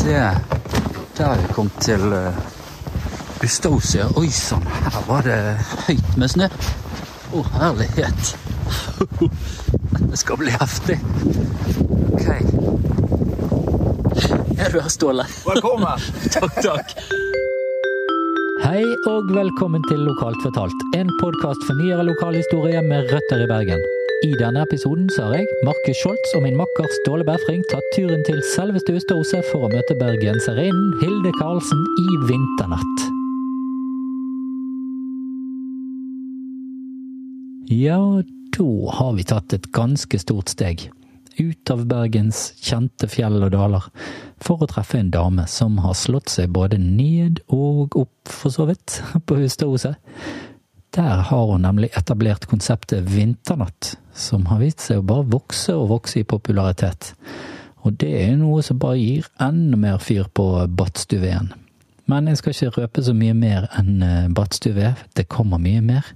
se. Der har vi kommet til uh, Ustaosia. Oi sann, her var det høyt med snø. Å, oh, herlighet. Dette skal bli heftig. Ok. Er du her, Ståle? Velkommen. takk, takk. Hei og velkommen til Lokalt fortalt, en podkast for nyere lokalhistorie med røtter i Bergen. I denne episoden så har jeg, Markus Scholz og min makker Ståle Berfring tatt turen til selveste Østerhuset for å møte bergenserinnen Hilde Karlsen i vinternatt. Ja, da har vi tatt et ganske stort steg. Ut av Bergens kjente fjell og daler. For å treffe en dame som har slått seg både ned og opp, for så vidt, på Østerhuset. Der har hun nemlig etablert konseptet Vinternatt, som har vist seg å bare vokse og vokse i popularitet. Og det er noe som bare gir enda mer fyr på Badstuveen. Men jeg skal ikke røpe så mye mer enn badstue. Det kommer mye mer.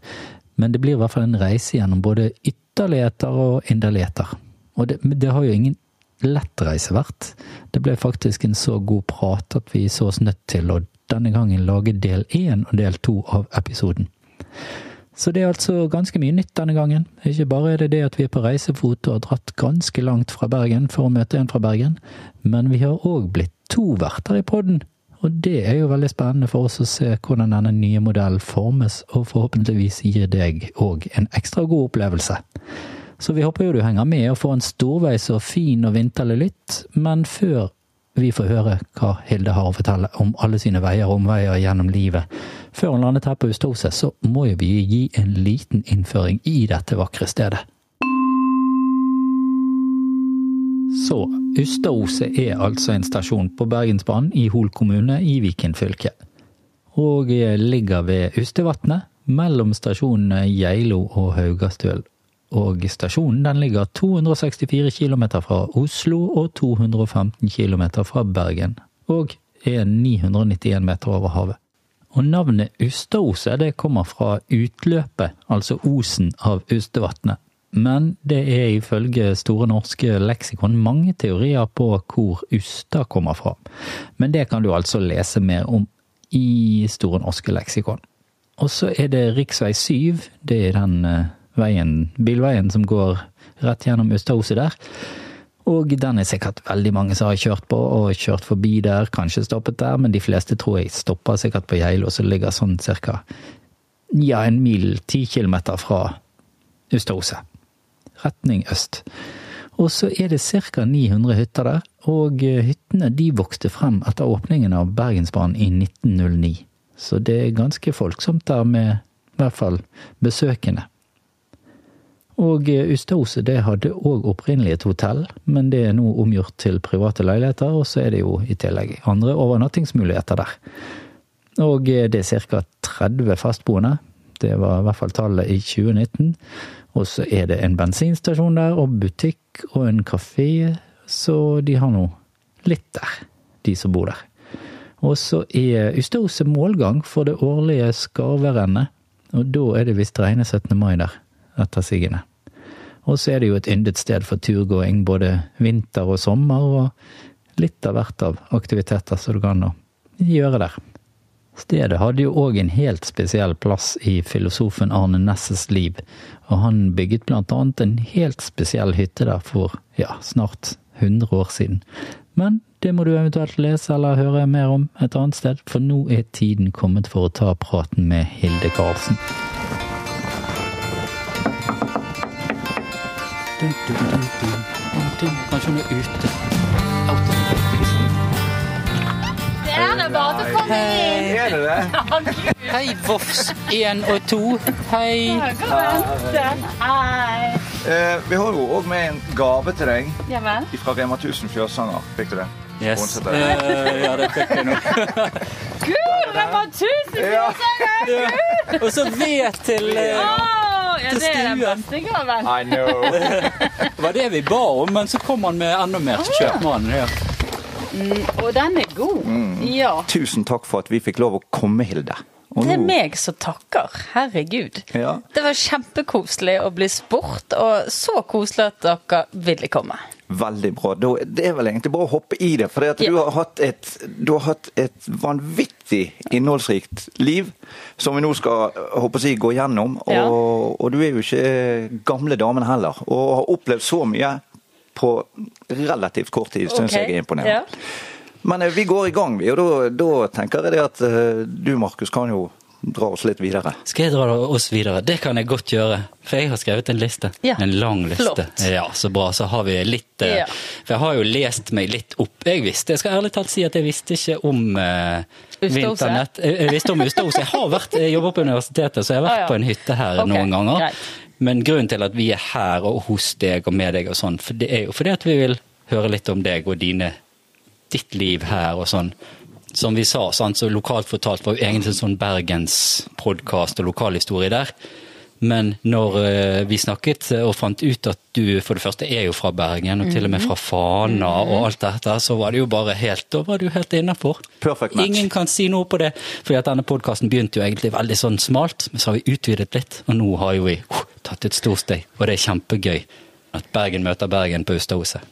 Men det blir i hvert fall en reise gjennom både ytterligheter og inderligheter. Og det, det har jo ingen lett reise vært. Det ble faktisk en så god prat at vi så oss nødt til å denne gangen lage del én og del to av episoden. Så det er altså ganske mye nytt denne gangen. Ikke bare er det det at vi er på reisefot og har dratt ganske langt fra Bergen for å møte en fra Bergen, men vi har òg blitt to verter i podden. Og det er jo veldig spennende for oss å se hvordan denne nye modellen formes, og forhåpentligvis gir deg òg en ekstra god opplevelse. Så vi håper jo du henger med og får en storveis og fin og vinterlig lytt, men før vi får høre hva Hilde har å fortelle om alle sine veier og omveier gjennom livet, før hun landet her på Ustadhuset, så må jo vi gi en liten innføring i dette vakre stedet. Så Ustadhuset er altså en stasjon på Bergensbanen i Hol kommune i Viken fylke. Og ligger ved Ustevatnet, mellom stasjonene Geilo og Haugastøl. Og stasjonen den ligger 264 km fra Oslo og 215 km fra Bergen. Og er 991 meter over havet. Og navnet Ustaoset det kommer fra utløpet, altså osen av Ustevatnet. Men det er ifølge Store norske leksikon mange teorier på hvor Usta kommer fra. Men det kan du altså lese mer om i Store norske leksikon. Og så er det riksvei 7. Det er den veien, bilveien som går rett gjennom Ustaoset der. Og den er sikkert veldig mange som har kjørt på, og kjørt forbi der, kanskje stoppet der, men de fleste tror jeg stopper sikkert på Geilo, som ligger sånn cirka ja, en mil, ti kilometer fra Ustaoset. Retning øst. Og så er det ca. 900 hytter der, og hyttene de vokste frem etter åpningen av Bergensbanen i 1909. Så det er ganske folksomt der med i hvert fall besøkende. Og Ustadhuset det hadde òg opprinnelig et hotell, men det er nå omgjort til private leiligheter, og så er det jo i tillegg andre overnattingsmuligheter der. Og det er ca. 30 fastboende. Det var i hvert fall tallet i 2019. Og så er det en bensinstasjon der, og butikk og en kafé, så de har nå litt der, de som bor der. Og så er Ustadhuset målgang for det årlige skarverennet, og da er det visst rene 17. mai der etter sigende. Og så er det jo et yndet sted for turgåing både vinter og sommer, og litt av hvert av aktiviteter som du kan gjøre der. Stedet hadde jo òg en helt spesiell plass i filosofen Arne Nesses liv, og han bygget blant annet en helt spesiell hytte der for ja, snart 100 år siden. Men det må du eventuelt lese eller høre mer om et annet sted, for nå er tiden kommet for å ta praten med Hilde Karlsen. Kanskje hun er ute. Det er bare å komme inn. Er det det? Hei, Vofs 1 og 2. Hei. Hei. Eh, vi har jo òg med en gave til deg Jamen. fra Rema 1000 Fjørsanger. Fikk du det? Yes. Eh, ja, det fikk jeg nå. Gud, det var tusen Ja. Og så ved til eh, Er stuen. I know. Det var det vi ba om, men så kom han med enda mer til kjøpmannen. Ja. Og den er god. Ja. Tusen takk for at vi fikk lov å komme, Hilde. Og Det er nå- meg som takker. Herregud. Ja. Det var kjempekoselig å bli spurt, og så koselig at dere ville komme. Veldig bra. Da, det er vel egentlig bare å hoppe i det. For at du, har hatt et, du har hatt et vanvittig innholdsrikt liv som vi nå skal håper jeg, gå gjennom. Ja. Og, og du er jo ikke gamle damen heller. Og har opplevd så mye på relativt kort tid, syns okay. jeg er imponerende. ja. Men eh, vi går i gang, vi. Og da, da tenker jeg det at eh, du, Markus, kan jo dra oss litt videre. Skal jeg dra oss videre? Det kan jeg godt gjøre. For jeg har skrevet en liste. Ja, En lang liste. flott. Ja, Så bra. Så har vi litt eh, Ja. For jeg har jo lest meg litt opp. Jeg visste, jeg skal ærlig talt si at jeg visste ikke om eh, vinternett. Jeg, jeg visste om Ustaose. Jeg har vært, jeg jobber på universitetet, så jeg har vært Ah, ja. på en hytte her okay. noen ganger. greit. Men grunnen til at vi er her og hos deg og med deg og sånn, for det er jo fordi at vi vil høre litt om deg og dine, ditt liv her og sånn. Som vi sa, sant, så lokalt fortalt var jo egentlig en sånn bergenspodkast og lokalhistorie der. Men når eh, vi snakket eh, og fant ut at du for det første er jo fra Bergen, og til og med fra Fana og alt dette, så var det jo bare helt Da var du helt innafor. Ingen kan si noe på det, fordi at denne podkasten begynte jo egentlig veldig sånn smalt, men så har vi utvidet litt, og nå har jo vi uh, tatt et stort steg, og det er kjempegøy at Bergen møter Bergen på Ustadhuset.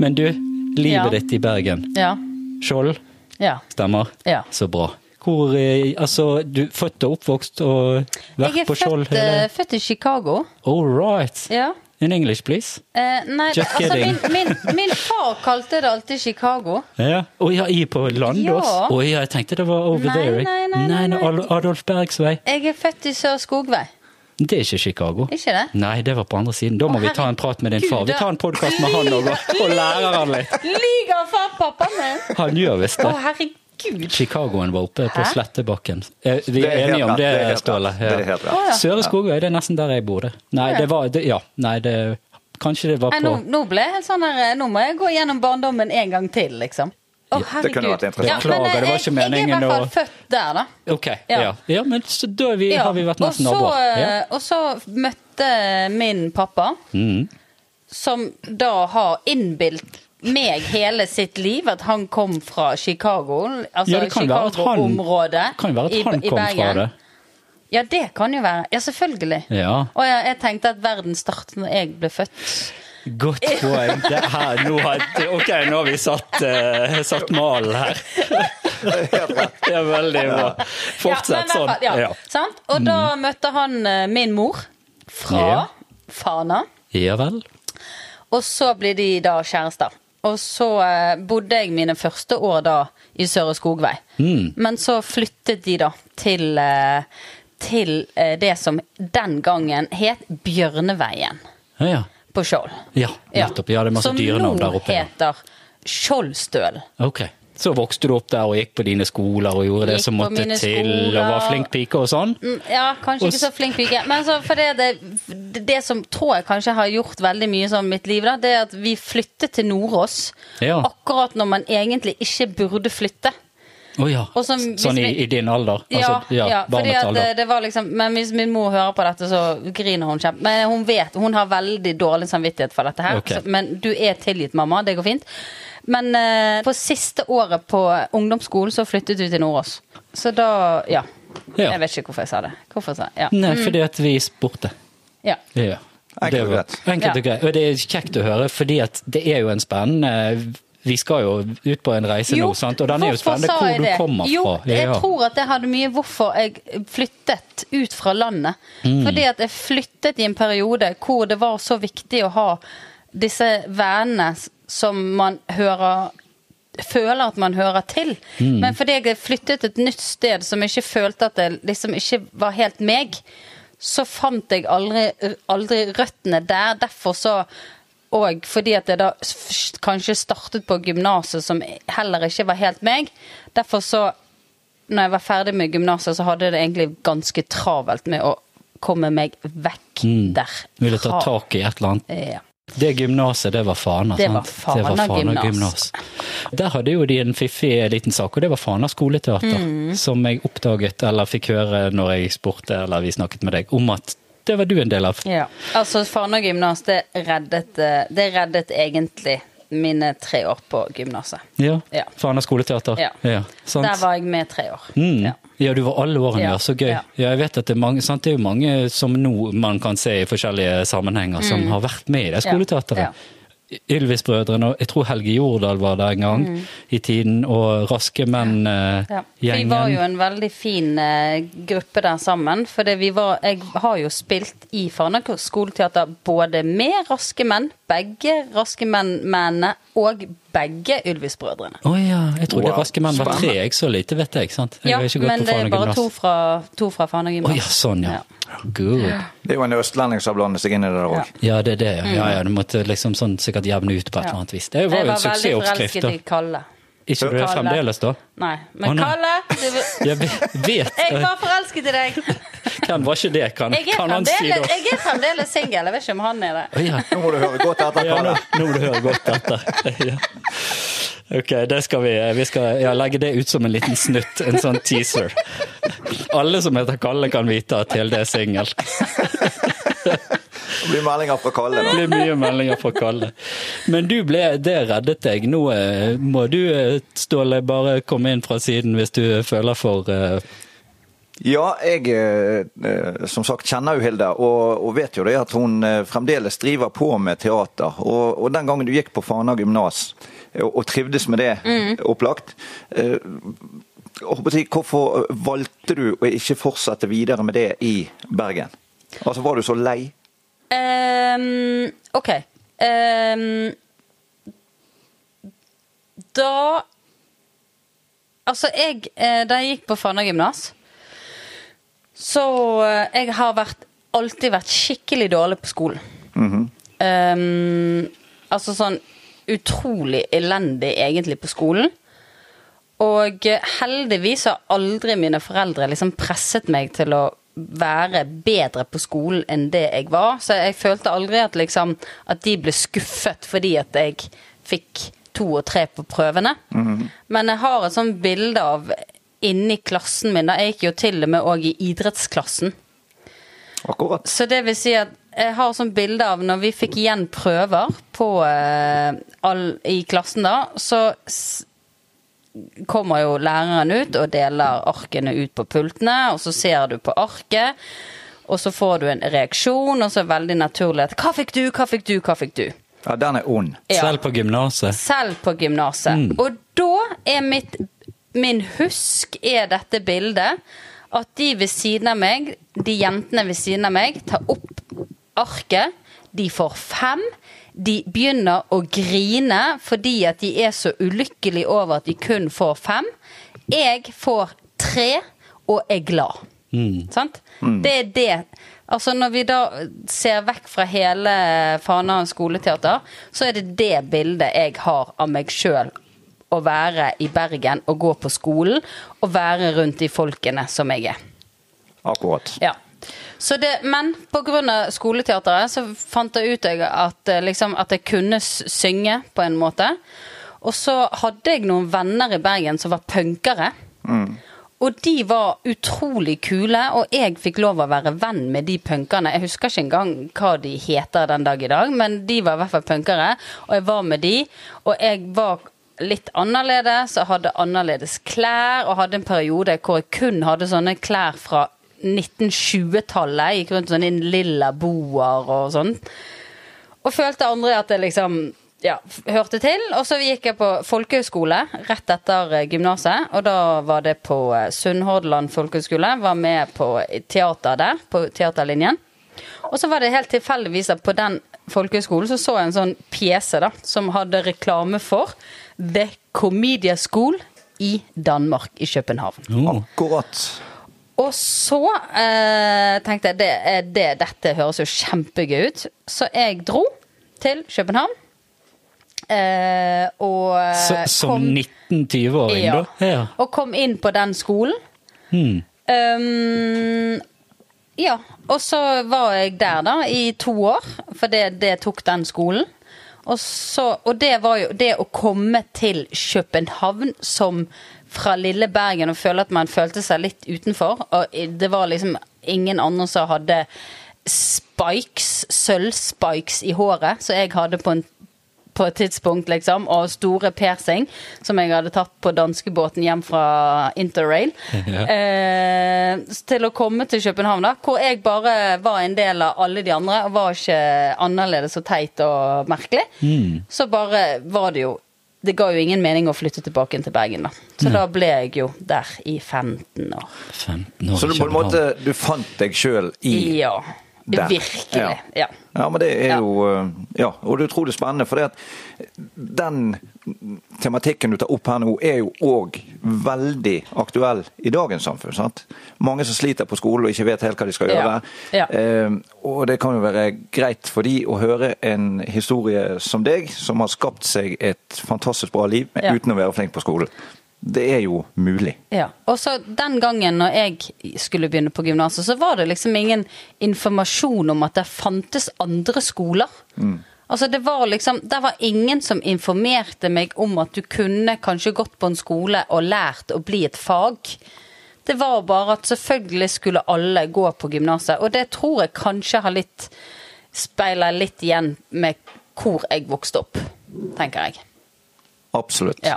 Men du, livet ditt i Bergen. Ja. Skjold, ja. stemmer? Ja. Så bra. Hvor, eh, altså, du er født og oppvokst og vært på Skjold Jeg er eh, født i Chicago. All right. Ja. In English, please. Eh, nei, Just altså kidding. min, min, min far kalte det alltid Chicago. Ja. Å ja, i på Landås? Ja. Å ja, jeg tenkte det var over Nei, there. nei, nei, nei, nei. Ad- Adolf Bergs vei. Jeg er født i Sør Skogvei. Det er ikke Chicago. Ikke det? Nei, det var på andre siden. Da må Å, vi ta en prat med din far. Vi tar en podkast med han òg, og lærer han litt. Lyger far pappaen min! Han gjør visst Å, det. herregud. Chicagoen var oppe på Slettebakken. Eh, Vi er er enige om det, Ståle. Det helt rett. Å, ja. Søre Skogøy, det er nesten der jeg bor. det. Nei, det var det, Ja. Nei, det Kanskje det var Nei, på nå, nå ble jeg helt sånn her Nå må jeg gå gjennom barndommen en gang til, liksom. Å, det kunne vært interessant. Beklager, ja, det var eh, ikke meningen meningen Jeg er i hvert fall født der, da. Ok, ja. Ja. ja. men så da er vi, Ja. har vi vært nesten naboer. Ja. eh, Og så møtte min pappa, Mm. som da har innbilt meg hele sitt liv at han kom fra Chicago. Altså Chicago-området i, i Bergen. fra det. Ja, det kan jo være. Ja, selvfølgelig. Ja. Og jeg, jeg tenkte at verden startet når jeg ble født. Godt poeng. Her, nå har, ok, nå har vi satt, uh, satt malen her. Det er veldig bra. Fortsett sånn. Ja, Ja. Sant? Og da møtte han eh, min mor fra Ja. Fana. ja vel. Og så ble de da kjærester. Og så eh, bodde jeg mine første år da i Søre Skogvei. Mm. Men så flyttet de da til, til det som den gangen het Bjørneveien Ja, ja. På Skjold. ja nettopp. Ja, det er masse dyrenavn der oppe. Som nå heter Skjoldstøl. Ok. Så vokste du opp der og gikk på dine skoler og gjorde det som måtte til, til, og var flink pike og sånn? Mm, Ja, kanskje Og ikke så flink pike. Men så for det, det, det som tror jeg kanskje har gjort veldig mye sånn mitt liv, da, det er at vi flyttet til Nordås. Ja. Akkurat når man egentlig ikke burde flytte. Å ja. Og som- sånn i, i din alder? Ja, Altså, ja, ja fordi at det, alder. det var liksom Men hvis min mor hører på dette, så griner hun kjempe. Men hun vet, hun har veldig dårlig samvittighet for dette her. Okay. Så, men du er tilgitt, mamma. Det går fint. Men eh, på siste året på ungdomsskolen så flyttet du til Nordås. Så da Ja. Ja. Jeg vet ikke hvorfor jeg sa det. Hvorfor sa jeg ja. Nei, fordi at vi spurte. ja. Ja. Enkelt og greit. Enkelt og Ja. greit. Og det er kjekt å høre, fordi at det er jo en spennende Vi skal jo ut på en reise nå, sant? og den er jo spennende hvor du det? kommer jo, fra. Jeg Ja. tror at det hadde mye hvorfor jeg flyttet ut fra landet. Mm. Fordi at jeg flyttet i en periode hvor det var så viktig å ha disse vennene som man hører Føler at man hører til. Mm. Men fordi jeg flyttet et nytt sted som jeg ikke følte at det liksom ikke var helt meg, så fant jeg aldri, aldri røttene der. Derfor så og fordi at jeg da kanskje startet på gymnaset som heller ikke var helt meg. Derfor så, når jeg var ferdig med gymnaset, så hadde jeg det egentlig ganske travelt med å komme meg vekk derfra. Mm. Ville ta tak i et eller annet. Ja. Det gymnaset, det var Fana, Det var Fana Fana gymnas. Der hadde jo de en fiffig liten sak, og det var Fana skoleteater. Mm. Som jeg oppdaget, eller fikk høre når jeg spurte, eller vi snakket med deg, om at det var du en del av. Ja. Altså, Fana gymnas, det reddet, eh, det reddet egentlig mine tre år på gymnaset. Ja. Ja. Fana skoleteater. Ja. sant. Der var jeg med tre år. Mm. Ja. Ja. du var alle årene, ja. Ja. Så gøy. Ja. Ja. jeg vet at det er mange, sant? det er jo mange som nå man kan se i forskjellige sammenhenger, som har vært med i det skoleteateret. Mm. Ja. Ylvis-brødrene, og jeg tror Helge Jordal var der en gang i tiden, og Raske Mm. Ja. Vi var jo en veldig fin uh, gruppe der sammen. For det vi var, jeg har jo spilt i Farnak skoleteater både med Raske menn, begge Raske menn-mennene og begge Ylvis-brødrene. Å ja, jeg trodde Wow, Raske menn var tre, jeg så lite vet jeg. sant? Jeg Ja, har ikke gått men på det er bare to fra, to fra Fana gymnas. Oh, ja, sånn ja. Good. Det er jo en østlending som har blandet seg inn i det der òg. Ja, det er det. Ja, ja, du måtte liksom sånn sikkert jevne ut på et eller annet vis. Det var jo en var veldig forelsket i Kalle. Ikke du det fremdeles, da? Nei, men nei. Kalle du, Jeg vet, Jeg var forelsket i deg! Hvem var ikke det? Kan, Jeg er kan han si da? jeg er fremdeles singel. Jeg vet ikke om han er det. Oh, ja. Nå må du høre godt etter, Ja, nå, Kalle. nå må du høre godt etter. Ja. Ok, det skal vi, vi skal ja, legge det ut som en liten snutt, en sånn teaser. Alle som heter Kalle kan vite at Hilde er singel. Blir meldinger fra Kalle. Det da. blir mye meldinger fra Kalle. Men du ble, det reddet deg. Nå eh, må du, eh, Ståle, bare komme inn fra siden hvis du føler for eh, Ja, jeg som sagt kjenner jo Hilde, og, og vet jo det at hun fremdeles driver på med teater. Og, og den gangen du gikk på Fana gymnas og, og trivdes med det, opplagt eh, å si, Hvorfor valgte du å ikke fortsette videre med det i Bergen? Altså, Var du så lei? Ehm, OK. Um, da Altså, jeg eh, Da jeg gikk på Fana gymnas, så eh, Jeg har vært, alltid vært skikkelig dårlig på skolen. Ehm, altså sånn utrolig elendig egentlig på skolen. Og eh, heldigvis har aldri mine foreldre liksom presset meg til å være bedre på skolen enn det jeg var. Så jeg følte aldri at, liksom, at de ble skuffet fordi at jeg fikk to og tre på prøvene. Men jeg har et sånt bilde av inni klassen min. Da jeg gikk jo til og med òg i idrettsklassen. Akkurat. Så det vil si at jeg har sånn bilde av når vi fikk igjen prøver på, eh, all, i klassen da, så kommer jo læreren ut og deler arkene ut på pultene, og så ser du på arket, og så får du en reaksjon, og så er det veldig naturlig at 'hva fikk du, hva fikk du, hva fikk du'? Ja, den er ond. Ja. Selv på gymnaset? Selv på gymnaset. Mm. Og da er mitt Min husk er dette bildet. At de ved siden av meg, de jentene ved siden av meg, tar opp arket. De får fem. De begynner å grine fordi at de er så ulykkelige over at de kun får fem. Jeg får tre og er glad. Sant? Det er det. Altså Når vi da ser vekk fra hele Fanaen skoleteater, så er det det bildet jeg har av meg sjøl. Å være i Bergen og gå på skolen og være rundt de folkene som jeg er. Akkurat. Ja. Så det, men pga. skoleteateret så fant jeg ut at, eh, liksom, at jeg kunne synge på en måte. Og så hadde jeg noen venner i Bergen som var punkere. Og de var utrolig kule, og jeg fikk lov å være venn med de punkerne. Jeg husker ikke engang hva de heter den dag i dag, men de var i hvert fall punkere. Og jeg var med de, og jeg var litt annerledes og hadde annerledes klær, og hadde en periode hvor jeg kun hadde sånne klær fra 1920-tallet. Gikk rundt sånn i lilla boer og sånn. Og følte andre at det liksom ja, hørte til. Og så gikk jeg på folkehøyskole rett etter eh, gymnaset. Og da var det på eh, Sunnhordland folkehøyskole. Var med på teater der, på teaterlinjen. Og så var det helt tilfeldigvis at på den folkehøyskolen så så jeg en sånn pjese da, som hadde reklame for The Comedia School i Danmark, i København. Akkurat. Og så eh, tenkte jeg det, det, dette høres jo kjempegøy ut. Så jeg dro til København. Eh, og Så, som 19-20-åring, ja, da? Ja. Og kom inn på den skolen. Hmm. Um, ja, og så var jeg der da i to år, for det, det tok den skolen. Og, så, og det var jo det å komme til København som fra lille Bergen og føle at man følte seg litt utenfor. Og det var liksom ingen andre som hadde spikes, sølvspikes i håret, så jeg hadde på, en, på et tidspunkt, liksom, og store persing, som jeg hadde tatt på danskebåten hjem fra Interrail, eh, til å komme til København, da, hvor jeg bare var en del av alle de andre, og var ikke annerledes og teit og merkelig. Så bare var det jo det ga jo ingen mening å flytte tilbake til Bergen, da. Så da ble jeg jo der i 15 år. 15 år Så du på en måte du fant deg sjøl i Ja. Der. Virkelig. Ja. Ja, men det er Ja. jo eh, Ja, og det er utrolig spennende. For det at den tematikken du tar opp her nå, er jo òg veldig aktuell i dagens samfunn. sant? Mange som sliter på skole og ikke vet helt hva de skal Ja. gjøre. Ja. Eh, og det kan jo være greit for de å høre en historie som deg, som har skapt seg et fantastisk bra liv Ja. uten å være flink på skolen. Det er jo mulig. Ja. Og så den gangen når jeg skulle begynne på gymnaset, så var det liksom ingen informasjon om at det fantes andre skoler. Altså det var liksom, Det var ingen som informerte meg om at du kunne kanskje gått på en skole og lært å bli et fag. Det var bare at selvfølgelig skulle alle gå på gymnaset, og det tror jeg kanskje har litt Speiler litt igjen med hvor jeg vokste opp, tenker jeg. Absolutt. Ja.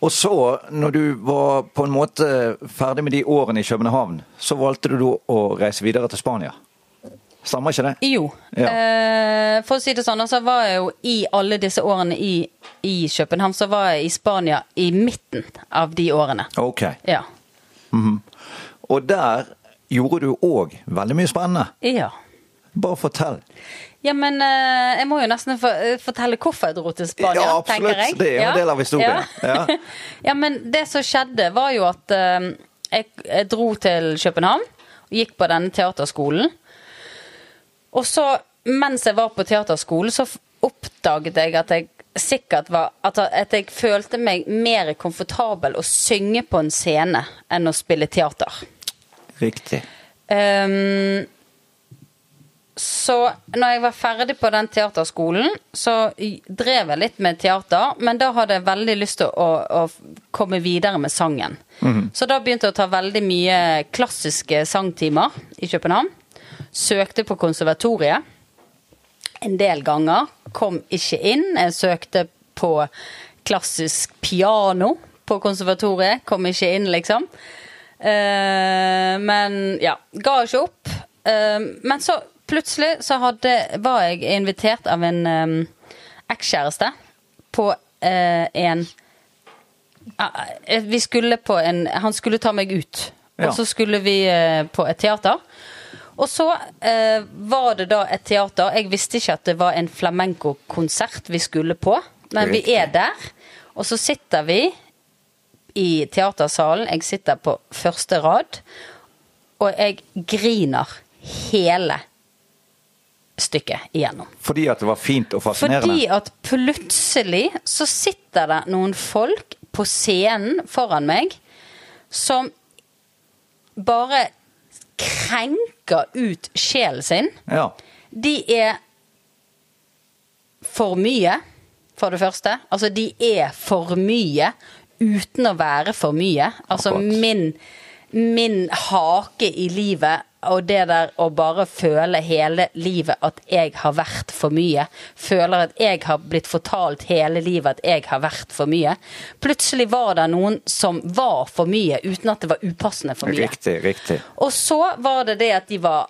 Og så, når du var på en måte ferdig med de årene i København, så valgte du å reise videre til Spania. Stemmer ikke det? Jo. Ja. Eh, for å si det sånn, så var jeg jo i alle disse årene i, i København, så var jeg i Spania i midten av de årene. Ok. Ja. Og der gjorde du òg veldig mye spennende. Ja. Bare fortell. Ja, men uh, jeg må jo nesten eh, fortelle hvorfor jeg dro til Spania, Ja, absolutt. tenker jeg. Det er jo en del av historien. Ja. Ja. ja, men det som skjedde, var jo at uh, jeg, jeg dro til København og gikk på denne teaterskolen. Og så, mens jeg var på teaterskolen, så oppdaget jeg at jeg sikkert var at, at jeg følte meg mer komfortabel å synge på en scene enn å spille teater. Riktig. Ehm, så når jeg var ferdig på den teaterskolen, så drev jeg litt med teater, men da hadde jeg veldig lyst til å, å komme videre med sangen. Så da begynte jeg å ta veldig mye klassiske sangtimer i København. Søkte på konservatoriet en del ganger. Kom ikke inn. Jeg søkte på klassisk piano på konservatoriet. Kom ikke inn, liksom. Uh, men ja, ga ikke opp. Uh, men så plutselig så hadde, var jeg invitert av en um, ekskjæreste på uh, en uh, Vi skulle på en Han skulle ta meg ut. Og så skulle vi uh, på et teater. Og så eh, var det da et teater. Jeg visste ikke at det var en flamenco-konsert vi skulle på, men vi er der. Og så sitter vi i teatersalen. Jeg sitter på første rad, og jeg griner hele stykket igjennom. Fordi at det var fint og fascinerende. Fordi at plutselig så sitter det noen folk på scenen foran meg som bare krenker ut sjelen sin. Ja. De er for mye, for det første. Altså, de er for mye uten å være for mye. Altså, min, min hake i livet og det der å bare føle hele livet at jeg har vært for mye. Føler at jeg har blitt fortalt hele livet at jeg har vært for mye. Plutselig var det noen som var for mye uten at det var upassende for mye. Riktig, riktig. Og så var det det at de var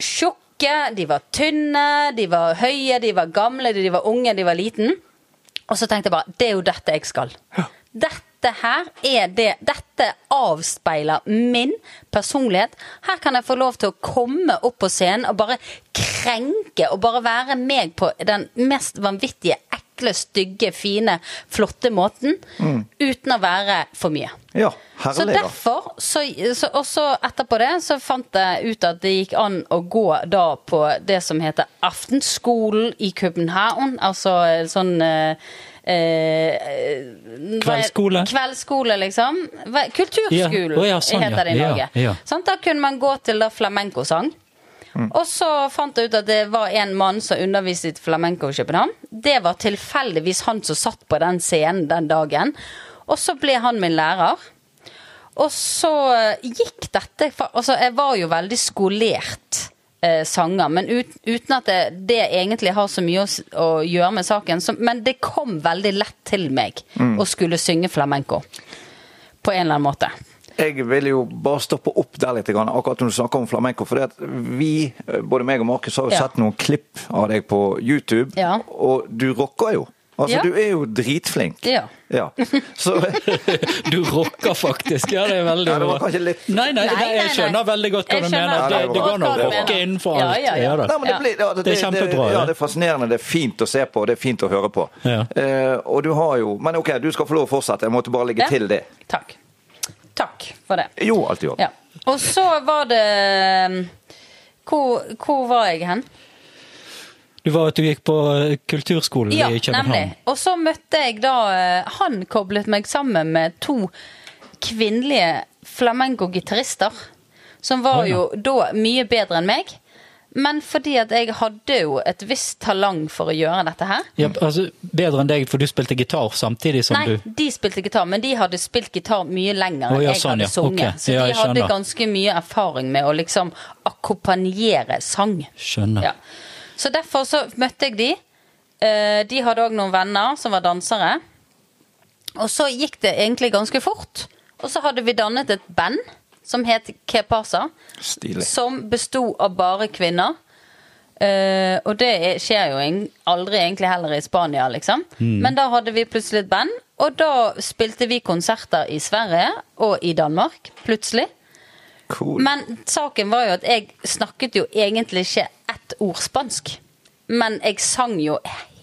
tjukke, de var tynne, de var høye, de var gamle, de var unge, de var liten. Og så tenkte jeg bare det er jo dette jeg skal. Dette her er det Dette avspeiler min personlighet. Her kan jeg få lov til å komme opp på scenen og bare krenke og bare være meg på den mest vanvittige, ekle, stygge, fine, flotte måten. Uten å være for mye. Ja, Så herlig, da. derfor, så, så, og så etterpå det, så fant jeg ut at det gikk an å gå da på det som heter Aftenskolen i København. Altså sånn eh, eh, er- Kveldsskole? Kveldsskole, liksom. Kulturskolen Ja, Oh, ja, sånn, heter det i ja. Norge. Ja, ja. Sant? Da kunne man gå til da flamenco-sang. Og så fant jeg ut at det var en mann som underviste i flamenco i København. Det var tilfeldigvis han som satt på den scenen den dagen. Og så ble han min lærer. Og så gikk dette Altså, jeg var jo veldig skolert eh, sanger. Men ut, uten at det, det egentlig har så mye å, å gjøre med saken. Så, men det kom veldig lett til meg å skulle synge flamenco. På en eller annen måte. Jeg vil jo bare stoppe opp der litt, akkurat når du snakker om flamenco. For vi, både meg og Markus, har jo Ja. sett noen klipp av deg på YouTube, Ja. og du rocker jo. Altså, Ja. Du er jo dritflink. Ja. Ja. Så Du rocker faktisk. Ja, det er veldig var bra. kanskje litt- Nei, nei, Nei, nei, jeg skjønner veldig godt hva du mener. Det, det går an å rocke innenfor alt. ja, ja. da. Nei, men det, blir, ja, det, Det er kjempebra, Det, ja, det. er fascinerende, det er fint å se på, det er fint å høre på. Ja. Eh, og du har jo Men OK, du skal få lov å fortsette. Jeg måtte bare legge Ja. til det. Takk. Takk for det. Jo, alt i orden. Ja. Og så var det Hvor, hvor var jeg hen? Du var at du gikk på kulturskolen Ja, i København. nemlig. Og så møtte jeg da eh, Han koblet meg sammen med to kvinnelige flamenco-gitarister. Som var oh, ja. jo da mye bedre enn meg. Men fordi at jeg hadde jo et visst talang for å gjøre dette her. Ja, altså, bedre enn deg, for du spilte gitar samtidig som Nei, du de spilte gitar, men de hadde spilt gitar mye lenger enn enn ja, jeg sånn, hadde ja. sunget. Okay. Så Ja, de hadde ganske mye erfaring med å liksom akkompagnere sang. Skjønner. Ja. Så derfor så møtte jeg de. Eh, De hadde òg noen venner som var dansere. Og så gikk det egentlig ganske fort. Og så hadde vi dannet et band som het Kepasa. Stilig. Som besto av bare kvinner. Uh, og det er- skjer jo aldri egentlig heller i Spania, liksom. Men da hadde vi plutselig et band, og da spilte vi konserter i Sverige og i Danmark. Plutselig. Cool. Men saken var jo at jeg snakket jo egentlig ikke ett ord spansk. Men jeg sang jo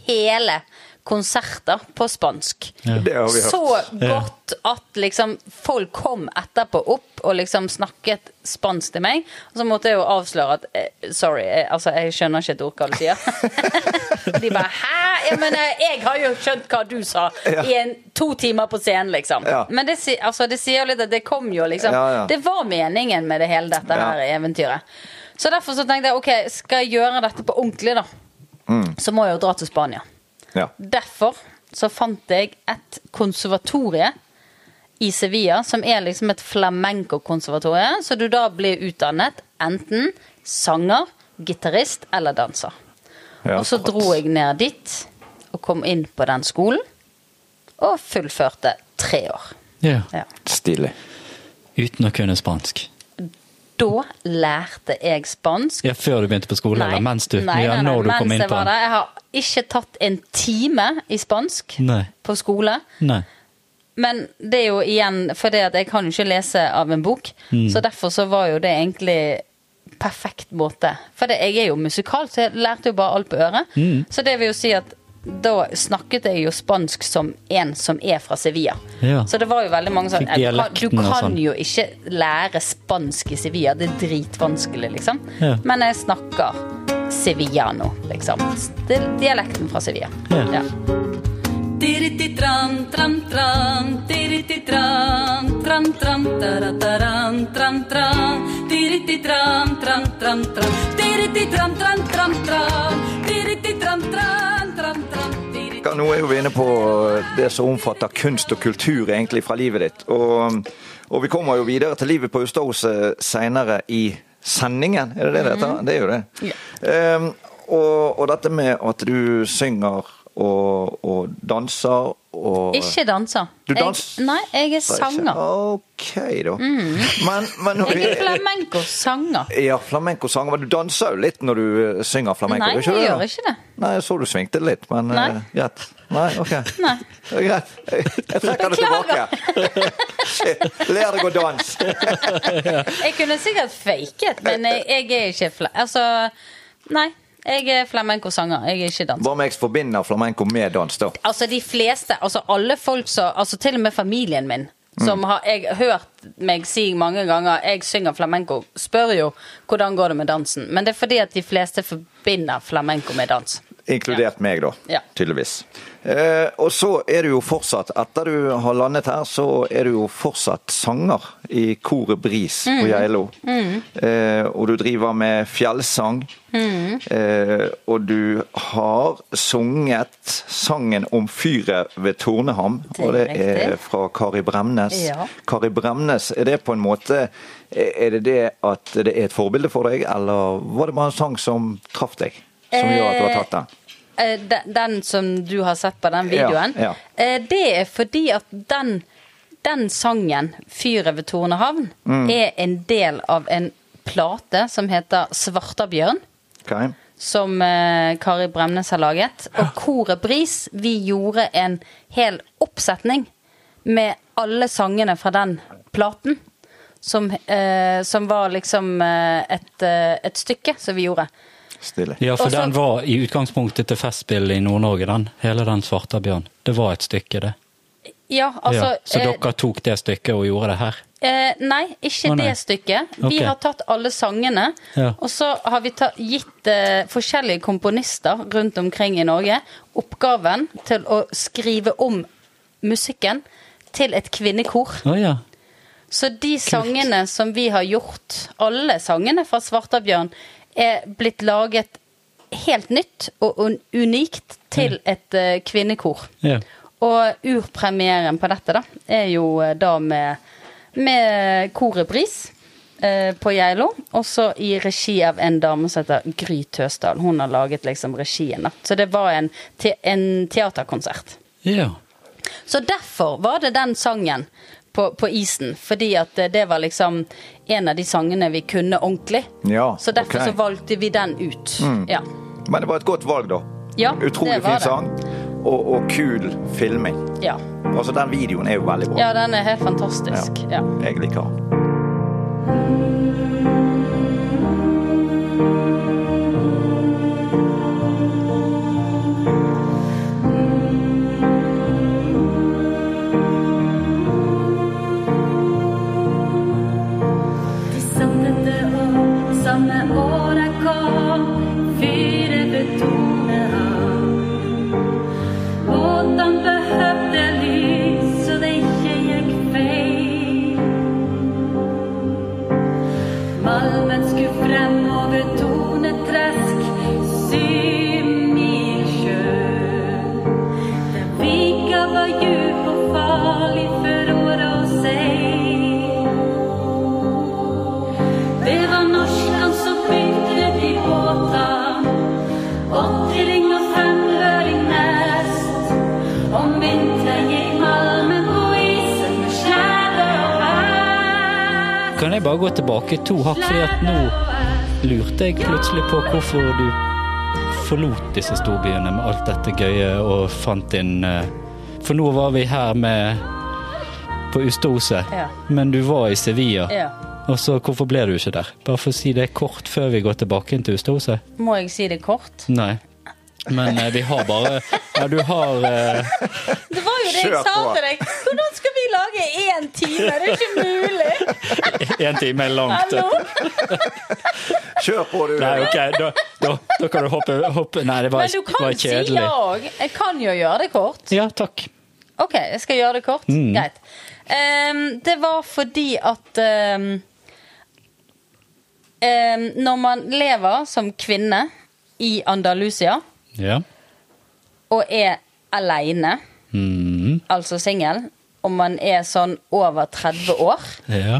hele konserter på spansk. Det har vi hørt. Så godt at liksom folk kom etterpå opp og liksom snakket spansk til meg. Og så måtte jeg jo avsløre at eh, sorry, jeg, altså jeg skjønner ikke et ord hva du sier. De bare hæ? Jeg men eh, jeg har jo skjønt hva du sa Ja. i en, to timer på scenen, liksom. Ja. Men det, altså, det sier jo litt at det kom jo liksom Ja, ja. Det var meningen med det hele dette Ja. her eventyret. Så derfor så tenkte jeg ok, skal jeg gjøre dette på ordentlig, da, Mm. så må jeg jo dra til Spania. Ja. Derfor så fant jeg et konservatorie i Sevilla, som er liksom et flamenco-konservatorie, så du da blir utdannet enten sanger, gitarist eller danser. Ja, og så dro jeg ned dit og kom inn på den skolen, og fullførte tre år. Ja. Ja. Stilig. Uten å kunne spansk. Da lærte jeg spansk. Ja, Før du begynte på skolen, eller mens du? nei, nei, nei, når du kom inn på der. Jeg har ikke tatt en time i spansk Nei. på skole. Nei. Men det er jo igjen fordi at jeg kan jo ikke lese av en bok. Mm. Så derfor så var jo det egentlig perfekt måte. For jeg er jo musikal, så jeg lærte jo bare alt på øret. Mm. Så det vil jo si at da snakket jeg jo spansk som en som er fra Sevilla. Ja. Så det var jo veldig mange sånn Du kan, du kan sånn. jo ikke lære spansk i Sevilla. Det er dritvanskelig, liksom. Ja. Men jeg snakker sevillano, liksom. Det er dialekten fra Sevilla. Ja. Ja. Tran, Nå er vi inne på det som omfatter kunst og kultur egentlig fra livet ditt. Og, og vi kommer jo videre til livet på Ustadhuset seinere i sendingen. Er det det det heter? Det er jo det. Ehm, og, og dette med at du synger og, og danser og Ikke danser. Du danser? Jeg, nei, jeg er sanger. OK, da. Men, men når Jeg er flamenco-sanger. Ja, flamenco-sanger. Men du danser jo litt når du eh, synger flamenco? Nei, ikke jeg gjør ikke det. Nei, jeg så du svingte litt, men Nei. eh, greit. Nei, OK. Nei. Greit. Jeg, trekker det tilbake. Lær deg å danse. Jeg kunne sikkert faket, men jeg, jeg er ikke fla... Altså, nei. Jeg er flamenco-sanger, jeg er ikke danser. Hva om jeg forbinder flamenco med dans, da? Altså, de fleste, altså alle folk som Altså til og med familien min, som har jeg hørt meg si mange ganger jeg synger flamenco, spør jo hvordan går det med dansen. Men det er fordi at de fleste forbinder flamenco med dans. Inkludert meg, da. Ja. Tydeligvis. Eh, og så er du jo fortsatt, etter du har landet her, så er du jo fortsatt sanger i koret Bris på Geilo. Eh, og du driver med fjellsang. Eh, og du har sunget sangen om fyret ved Torneham, Det og det er fra Kari Bremnes. Ja. Kari Bremnes, er det på en måte Er det det at det er et forbilde for deg, eller var det bare en sang som traff deg? Som gjør at du har tatt den? Eh, den, som du har sett på den videoen, Ja, ja. eh, det er fordi at den, den sangen, 'Fyret ved Tornehavn', Mm. er en del av en plate som heter 'Svartabjørn'. Okay. Som eh, Kari Bremnes har laget. Og Koret Bris, vi gjorde en hel oppsetning med alle sangene fra den platen. Som, eh, som var liksom et, et stykke som vi gjorde. Stilig. Ja, for den var i utgangspunktet til Festspill i Nord-Norge, den. Hele den Svartabjørn. Det var et stykke, det. Ja, altså ja. Så eh, dere tok det stykket og gjorde det her? Eh, nei, ikke oh, nei. det stykket. Vi okay. har tatt alle sangene, Ja. og så har vi tatt, gitt eh, forskjellige komponister rundt omkring i Norge oppgaven til å skrive om musikken til et kvinnekor. Oh, ja. Så de sangene som vi har gjort, alle sangene fra Svartabjørn, er blitt laget helt nytt og un unikt til et eh, kvinnekor. ja. Og urpremieren på dette da, er jo eh, da med, med Koret Bris eh, på Geilo. Også i regi av en dame som heter Gry Tøsdal. Hun har laget liksom regien. da. Så det var en, te en teaterkonsert. Ja. Så derfor var det den sangen på, på isen. Fordi at eh, det var liksom en av de sangene vi kunne ordentlig. Ja, Så derfor okay. så valgte vi den ut. Ja. Men det var et godt valg, da. Ja, Utrolig fin det. sang, og, og kul filming. Ja. Altså, den videoen er jo veldig bra. ja, den er helt fantastisk. Ja. Jeg liker den. Kan jeg bare gå tilbake to hakk, fordi at nå lurte jeg plutselig på hvorfor du forlot disse storbyene med alt dette gøye og fant inn eh, For nå var vi her med på Ustose, Ja. men du var i Sevilla. Ja. Og så hvorfor ble du ikke der? Bare for å si det kort før vi går tilbake til Ustose. Må jeg si det kort? Nei. Men eh, vi har bare Ja, du har eh, Det var jo det jeg Kjør sa på. til deg! Hvordan skal vi lage én time? Det er ikke mulig! en time er langt. Hallo? Kjør på, du. Nei, ok, da, da, da kan du hoppe, hoppe. Nei, det var, Men du det var si kjedelig. ja òg. Jeg kan jo gjøre det kort. Ja, takk. Ok, jeg skal gjøre det kort. Mm. Greit. Ehm, det var fordi at ehm, ehm, Når man lever som kvinne i Andalusia Ja. og er aleine, Mm, altså singel, og man er sånn over 30 år, ja.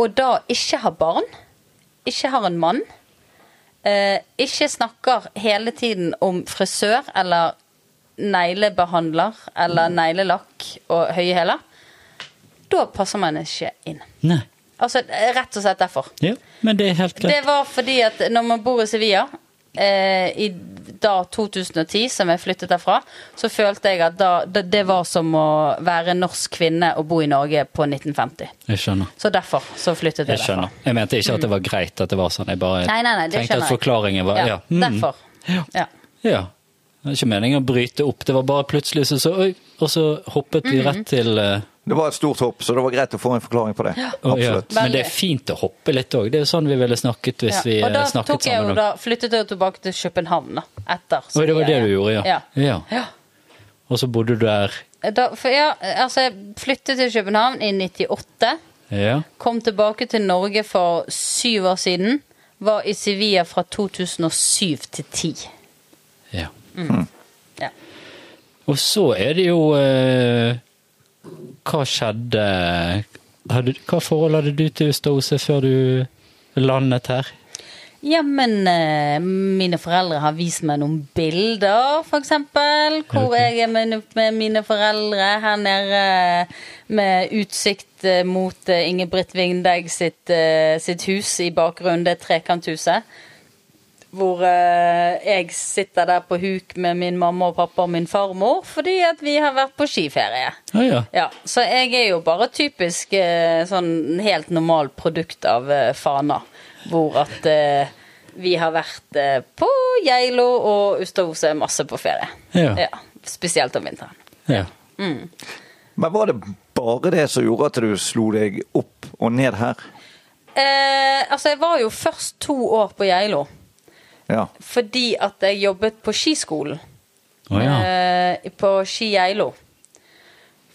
og da ikke har barn, ikke har en mann, eh, ikke snakker hele tiden om frisør eller neglebehandler eller neglelakk og høye hæler, da passer man ikke inn. Nei. Altså rett og slett derfor. Ja, men det er helt greit. Det var fordi at når man bor i Sevilla eh, i da 2010, som jeg flyttet derfra, så følte jeg at da, det, det var som å være norsk kvinne og bo i Norge på 1950. Jeg skjønner. Så derfor så flyttet jeg Jeg skjønner. Jeg mente ikke at det var greit at det var sånn. Jeg bare Nei, nei, nei, det tenkte skjønner at forklaringen var. Ja. Ja, mm, Derfor. Ja. Ja. ja. Det er ikke meningen å bryte opp. Det var bare plutselig så, så Oi! Og så hoppet vi rett til eh, Det var et stort hopp, så det var greit å få en forklaring på det. Ja. Absolutt. Men det er fint å hoppe litt òg. Det er jo sånn vi ville snakket hvis vi Ja. Og da eh, snakket tok jeg jo da, flyttet jeg tilbake til København da, etter. Oi, det var det du gjorde, ja. Ja. ja. Og så bodde du der Da, for ja, altså jeg flyttet til København i 98. Ja. Kom tilbake til Norge for syv år siden. Var i Sevilla fra 2007 til 10. ja. Ja. Og så er det jo eh, Hva skjedde hadde, Hva forhold hadde du til Ustaose før du landet her? Ja, men eh, mine foreldre har vist meg noen bilder, eksempel. Hvor jeg er med, mine foreldre her nede med utsikt eh, mot eh, Ingebrigt Vingdegg sitt, eh, sitt hus i bakgrunnen, det trekanthuset. Hvor eh, jeg sitter der på huk med min mamma og pappa og min farmor fordi at vi har vært på skiferie. Å ja. Ja, Så jeg er jo bare typisk eh, sånn helt normal produkt av eh, Fana. Hvor at eh, vi har vært eh, på Geilo og Ustadhuset masse på ferie. Ja. Spesielt om vinteren. ja. Men var det bare det som gjorde at du slo deg opp og ned her? Eh, altså, jeg var jo først to år på Geilo Ja. fordi at jeg jobbet på skiskolen. Oh, ja. eh, på Ski Geilo.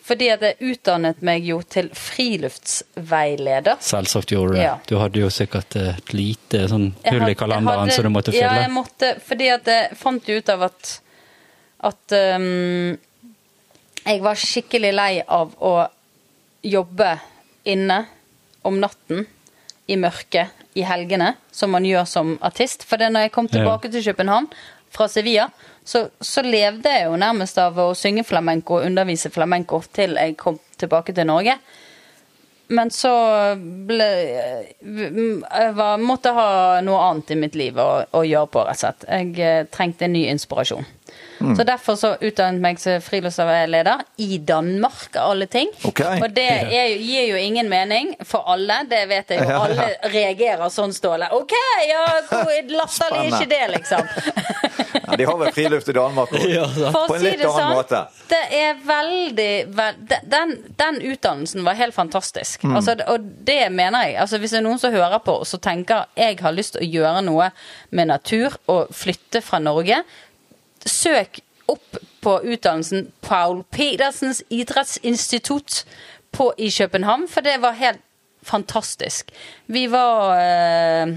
Fordi at jeg utdannet meg jo til friluftsveileder. Selvsagt gjorde du det. Ja. Du hadde jo sikkert et lite sånn hull i kalenderen hadde- som du måtte Ja, fylle. jeg måtte, fordi at jeg fant jo ut av at at um, jeg var skikkelig lei av å jobbe inne om natten i mørket i helgene, som man gjør som artist. For det når jeg kom tilbake til København fra Sevilla, så, så levde jeg jo nærmest av å synge flamenco og undervise flamenco til jeg kom tilbake til Norge. Men så ble Jeg var, måtte ha noe annet i mitt liv å, å gjøre på, rett og slett. Jeg eh, trengte en ny inspirasjon. Så derfor så utdannet meg som friluftsleder i Danmark, av alle ting. Okay. Og det er, jo- gir jo ingen mening for alle, det vet jeg jo. Ja, ja. Alle reagerer sånn, Ståle. OK, ja, hvor latterlig er ikke det, liksom? ja de har vel friluft i Danmark òg. Ja, sant. På en litt si annen sånn, måte. det er veldig veld, den, den utdannelsen var helt fantastisk. Mm. Altså, og det mener jeg. Altså, hvis det er noen som hører på og tenker jeg har lyst til å gjøre noe med natur og flytte fra Norge, søk opp på utdannelsen Paul Pedersens idrettsinstitutt på, i København, for det var helt fantastisk. Vi var eh,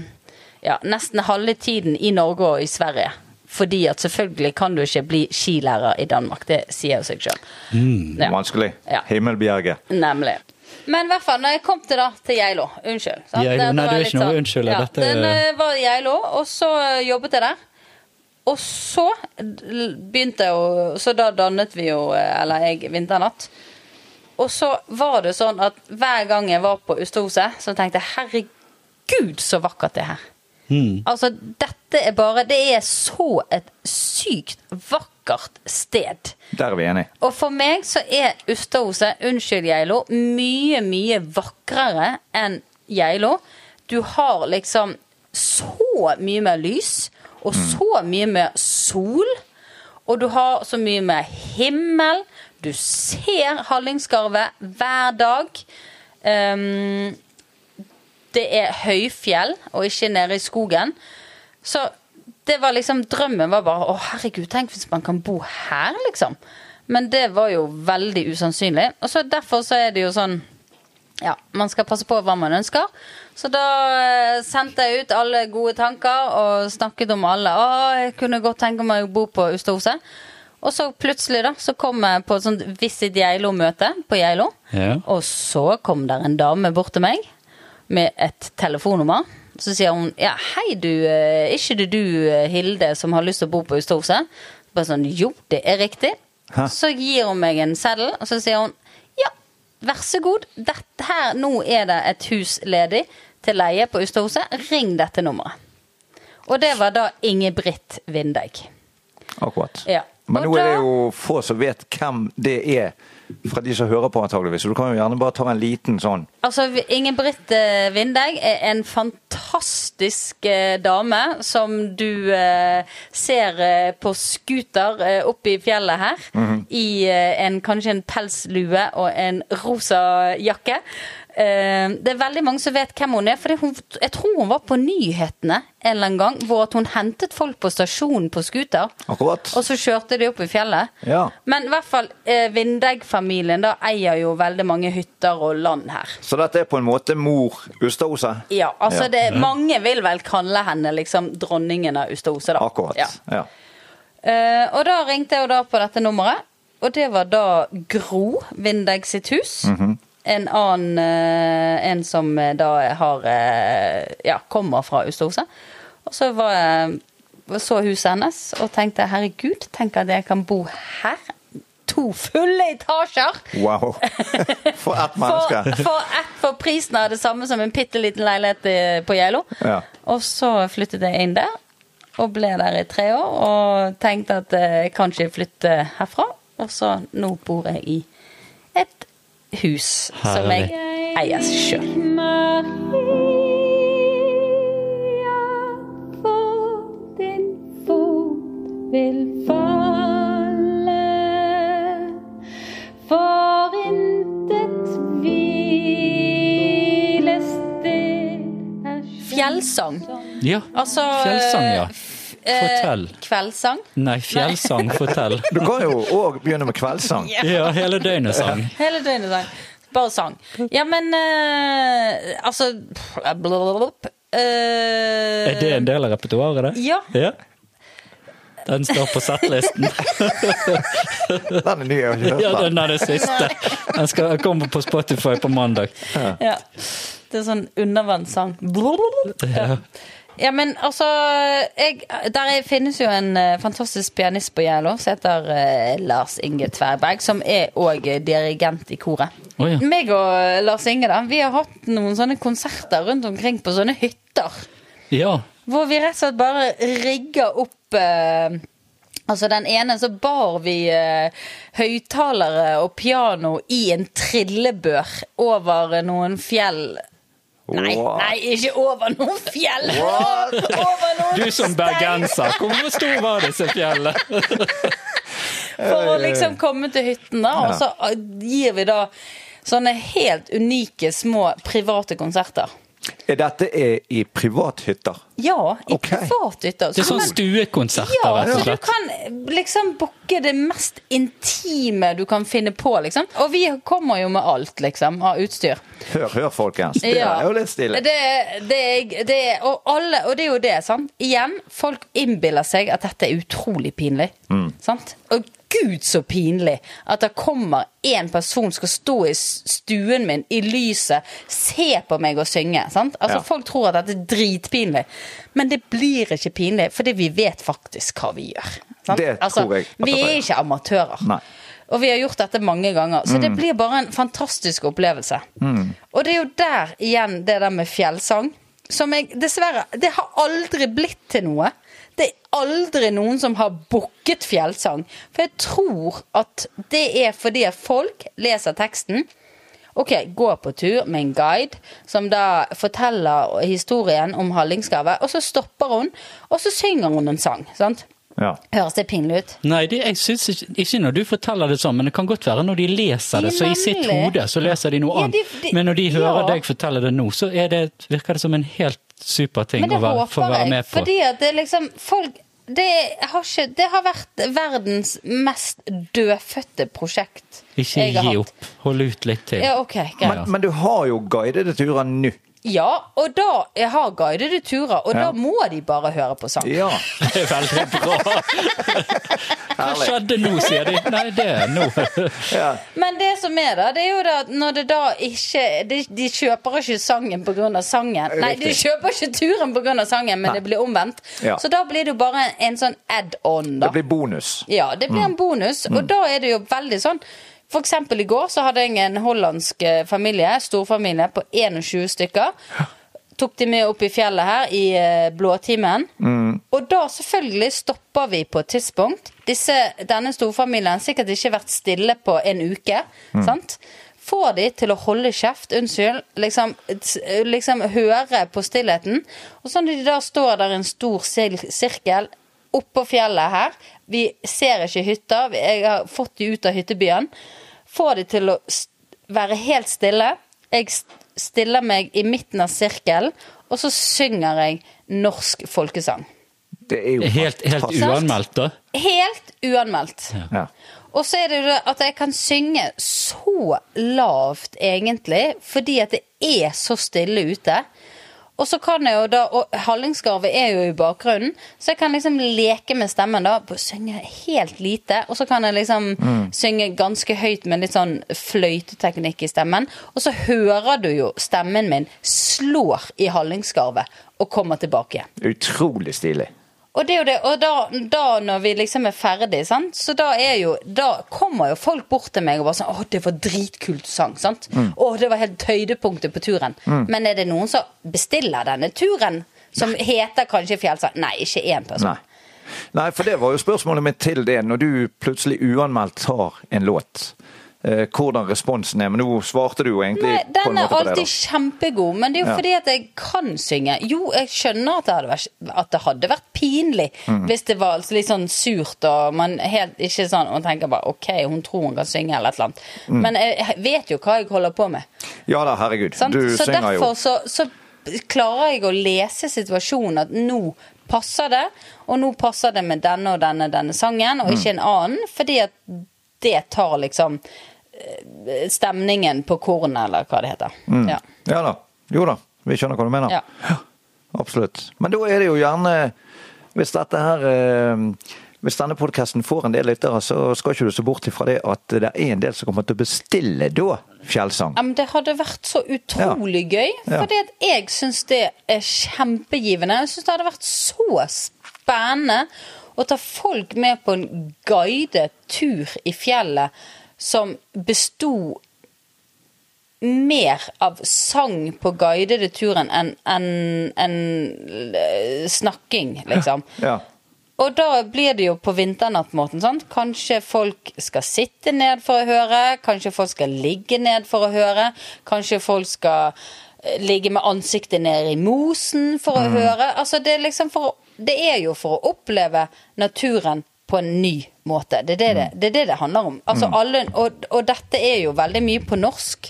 ja, nesten halve tiden i Norge og i Sverige. Fordi at selvfølgelig kan du ikke bli skilærer i Danmark. Det sier jo seg sjøl. Ja, Vanskelig. Ja. Himmelbjerget. nemlig. Men i hvert fall, når jeg kom til da, til Geilo Unnskyld. sant? Geilo, nei, det er ikke noe sånn- unnskyld, Ja, dette- Den eh, var i Geilo, og så eh, jobbet jeg der. Og så begynte jeg å Så da dannet vi jo eh, Eller jeg Vinternatt. Og så var det sånn at hver gang jeg var på Ustadhuset, så tenkte jeg herregud, så vakkert det er her. Mm. Altså, dette er bare Det er så et sykt vakkert sted. Der er vi enige. Og for meg så er Ustadhuset, unnskyld Geilo, mye, mye vakrere enn Geilo. Du har liksom så mye mer lys, og så mye med sol. Og du har så mye med himmel. Du ser Hallingskarvet hver dag. Um, det er høyfjell, og ikke nede i skogen. Så det var liksom Drømmen var bare Å, herregud, tenk hvis man kan bo her, liksom. Men det var jo veldig usannsynlig. Og så derfor så er det jo sånn Ja, man skal passe på hva man ønsker. Så da eh, sendte jeg ut alle gode tanker og snakket om alle. Å, jeg kunne godt tenke meg å bo på Ustadhuset. Og så plutselig da, så kom jeg på et sånt Visit Geilo-møte på Geilo. Ja. Og så kom der en dame bort til meg med et telefonnummer. Så sier hun ja, hei du, eh, er ikke det du eh, Hilde som har lyst til å bo på Ustadhuset? Bare sånn, jo, det er riktig. Hæ? Så gir hun meg en seddel, og så sier hun vær så god, dette her, nå er det et hus ledig til leie på Ustadhuset. Ring dette nummeret. Og det var da Ingebritt Vindeig. Akkurat. Ja. Men nå er det jo få som vet hvem det er, fra de som hører på antageligvis. Så du kan jo gjerne bare ta en liten sånn Altså, Ingen Britt eh, er en fantastisk eh, dame som du eh, ser på scooter oppe i fjellet her. I eh, en, kanskje en pelslue og en rosa jakke. Eh, det er veldig mange som vet hvem hun er. For hun, jeg tror hun var på nyhetene en eller annen gang hvor hun hentet folk på stasjonen på scooter. Akkurat. Og så kjørte de opp i fjellet. Ja. Men i hvert fall eh, Vindegg-familien da eier jo veldig mange hytter og land her. Så dette er på en måte mor Ustadose? Ja, altså Ja. det, Mange vil vel kalle henne liksom dronningen av Ustaose. da. Akkurat. Ja. Ja. Eh, og da ringte jeg da på dette nummeret, og det var da Gro Vindegg sitt hus. Mhm. En annen eh, En som eh, da har eh, Ja, kommer fra Ustaose. Og så var jeg så huset hennes og tenkte herregud, tenk at jeg kan bo her. To fulle etasjer! Wow. For ett menneske. for, ett, for prisen av det samme som en bitte liten leilighet på Geilo. Ja. Og så flyttet jeg inn der, og ble der i tre år. Og tenkte at jeg kan ikke flytte herfra. Og så nå bor jeg i hus som jeg eier sjøl. Maria, for din fot vil falle. For intet hvilested er Fjellsang. Ja. Altså Fjellsang, ja. Eh, Fortell. Kveldssang. Nei, fjellsang, fortell. Du kan jo òg begynne med kveldssang. Ja, hele døgnet sang. Hele døgnet sang. Bare sang. Ja, men eh, altså blablabla. Eh, Er det en del av repertoaret, det? Ja. ja. Den står på settlisten. Den er ny, jeg har ikke hørt Ja, den. er det siste. Den skal komme på Spotify på mandag. Ja. Det er sånn undervannssang. Ja. Ja, men altså jeg, Der er, finnes jo en uh, fantastisk pianist på Geilo som heter uh, Lars Inge Tverberg, som er òg dirigent i koret. Oh, ja. Meg og Lars Inge da, vi har hatt noen sånne konserter rundt omkring på sånne hytter. Ja. Hvor vi rett og slett bare rigger opp uh, Altså Den ene så bar vi eh, høyttalere og piano i en trillebør over noen fjell. Nei, nei, ikke over noen fjell! Over noen Du som bergenser, hvor stor var disse fjellene? For å liksom komme til hytten, da. Og så gir vi da sånne helt unike små private konserter. Er dette er i privathytter? Ja, i okay. privathytter. Det er sånn stuekonserter, Ja, rett og så du kan liksom booke det mest intime du kan finne på, liksom. Og vi kommer jo med alt, liksom, av utstyr. Hør, hør, folkens. Det Ja. er jo litt stilig. Det, det, det, og, alle, og det er jo det, sant. Igjen, folk innbiller seg at dette er utrolig pinlig. Mm. Sant? Og gud så pinlig at det kommer en person skal stå i stuen min i lyset, se på meg og synge. Sant? Altså, Ja. Folk tror at dette er dritpinlig. Men det blir ikke pinlig, fordi vi vet faktisk hva vi gjør. Sant? Det altså, tror jeg Vi er ikke amatører. Nei. Og vi har gjort dette mange ganger. Så Mm. det blir bare en fantastisk opplevelse. Og det er jo der igjen det der med fjellsang. Som jeg dessverre Det har aldri blitt til noe. Det er aldri noen som har booket fjellsang. For jeg tror at det er fordi folk leser teksten. Ok, gå på tur med en guide som da forteller historien om Hallingskarvet, og så stopper hun, og så synger hun en sang. sant? Ja. Høres det pinlig ut? Nei, det, jeg synes ikke, ikke når du forteller det sånn, men det kan godt være når de leser det. Så i sitt hode så leser de noe Ja, annet. de- de- Men når de hører ja. deg fortelle det nå, så er det, virker det som en helt super ting å være, få være jeg. med på. Fordi at det liksom folk det har, ikke, det har vært verdens mest dødfødte prosjekt Ikke jeg har gi hatt. opp. Hold ut litt til. Ja, okay. Men, men du har jo guidede turer nå. Ja, og da har guidede turer, og Ja. da må de bare høre på sang. Ja. Det er veldig bra. Hva skjedde nå, sier de. Nei, det er nå. ja. Men det som er da, det er jo da at når det da ikke De, de kjøper ikke sangen pga. sangen. Nei, de kjøper ikke turen pga. sangen, men Nei. det blir omvendt. Ja. Så da blir det jo bare en sånn add-on, da. Det blir bonus. Ja, det blir en bonus, og da er det jo veldig sånn For eksempel i går så hadde jeg en hollandsk eh, familie, storfamilie, på 21 stykker. tok de med opp i fjellet her i blåtimen. Mm. Og da selvfølgelig stopper vi på et tidspunkt. Disse, denne storfamilien har sikkert ikke vært stille på en uke. sant? Får de til å holde kjeft, unnskyld, liksom, liksom høre på stillheten. Og så når de da står der i en stor sirkel oppå fjellet her, vi ser ikke hytta, jeg har fått de ut av hyttebyen, får de til å være helt stille. Jeg stiller meg i midten av sirkelen, og så synger jeg norsk folkesang. Det er jo Helt, helt uanmeldt, da? Helt uanmeldt. Ja. Og så er det jo at jeg kan synge så lavt, egentlig, fordi at det er så stille ute. Og så kan jeg jo da, og Hallingskarvet er jo i bakgrunnen, så jeg kan liksom leke med stemmen da, synge helt lite. Og så kan jeg liksom synge ganske høyt med litt sånn fløyteteknikk i stemmen. Og så hører du jo stemmen min slår i Hallingskarvet og kommer tilbake. Utrolig stilig. Og det er jo det, og da, da når vi liksom er ferdig, sant? så da er jo Da kommer jo folk bort til meg og bare sånn 'Å, det var dritkult sang', sant? Å, det var helt høydepunktet på turen. Men er det noen som bestiller denne turen, som heter kanskje Fjellsang? Nei, ikke én person. Nei. Nei, for det var jo spørsmålet mitt til det. Når du plutselig uanmeldt tar en låt, hvordan responsen er. Men nå svarte du jo egentlig Nei, den er det. alltid kjempegod, men det er jo Ja. fordi at jeg kan synge. Jo, jeg skjønner at det hadde vært, det hadde vært pinlig Mm. hvis det var litt sånn surt og man helt ikke sånn Man tenker bare OK, hun tror hun kan synge eller et eller annet. Mm. Men jeg vet jo hva jeg holder på med. Ja da, herregud. Sånn? Du så synger jo. derfor så, så klarer jeg å lese situasjonen at nå passer det, og nå passer det med denne og denne denne sangen, og Mm. ikke en annen, fordi at det tar liksom eh, stemningen på kornet, eller hva det heter. Mm. Ja. Ja da. Jo da, vi skjønner hva du mener. Ja. Absolutt. Men da er det jo gjerne Hvis dette her eh, Hvis denne podkasten får en del lyttere, så skal ikke du se bort ifra det at det er en del som kommer til å bestille da fjellsang. Ja, men det hadde vært så utrolig gøy, Ja. fordi jeg syns det er kjempegivende. Jeg syns det hadde vært så spennende å ta folk med på en guidet tur i fjellet som besto mer av sang på guidede turen enn en, enn, eh, snakking, liksom. Ja. Og da blir det jo på vinternattmåten. sant? Kanskje folk skal sitte ned for å høre, kanskje folk skal ligge ned for å høre, kanskje folk skal eh, ligge med ansiktet ned i mosen for å høre. Altså det er liksom for å, Det er jo for å oppleve naturen på en ny måte. Det er det det, det, er det, det handler om. Altså alle, og, og dette er jo veldig mye på norsk.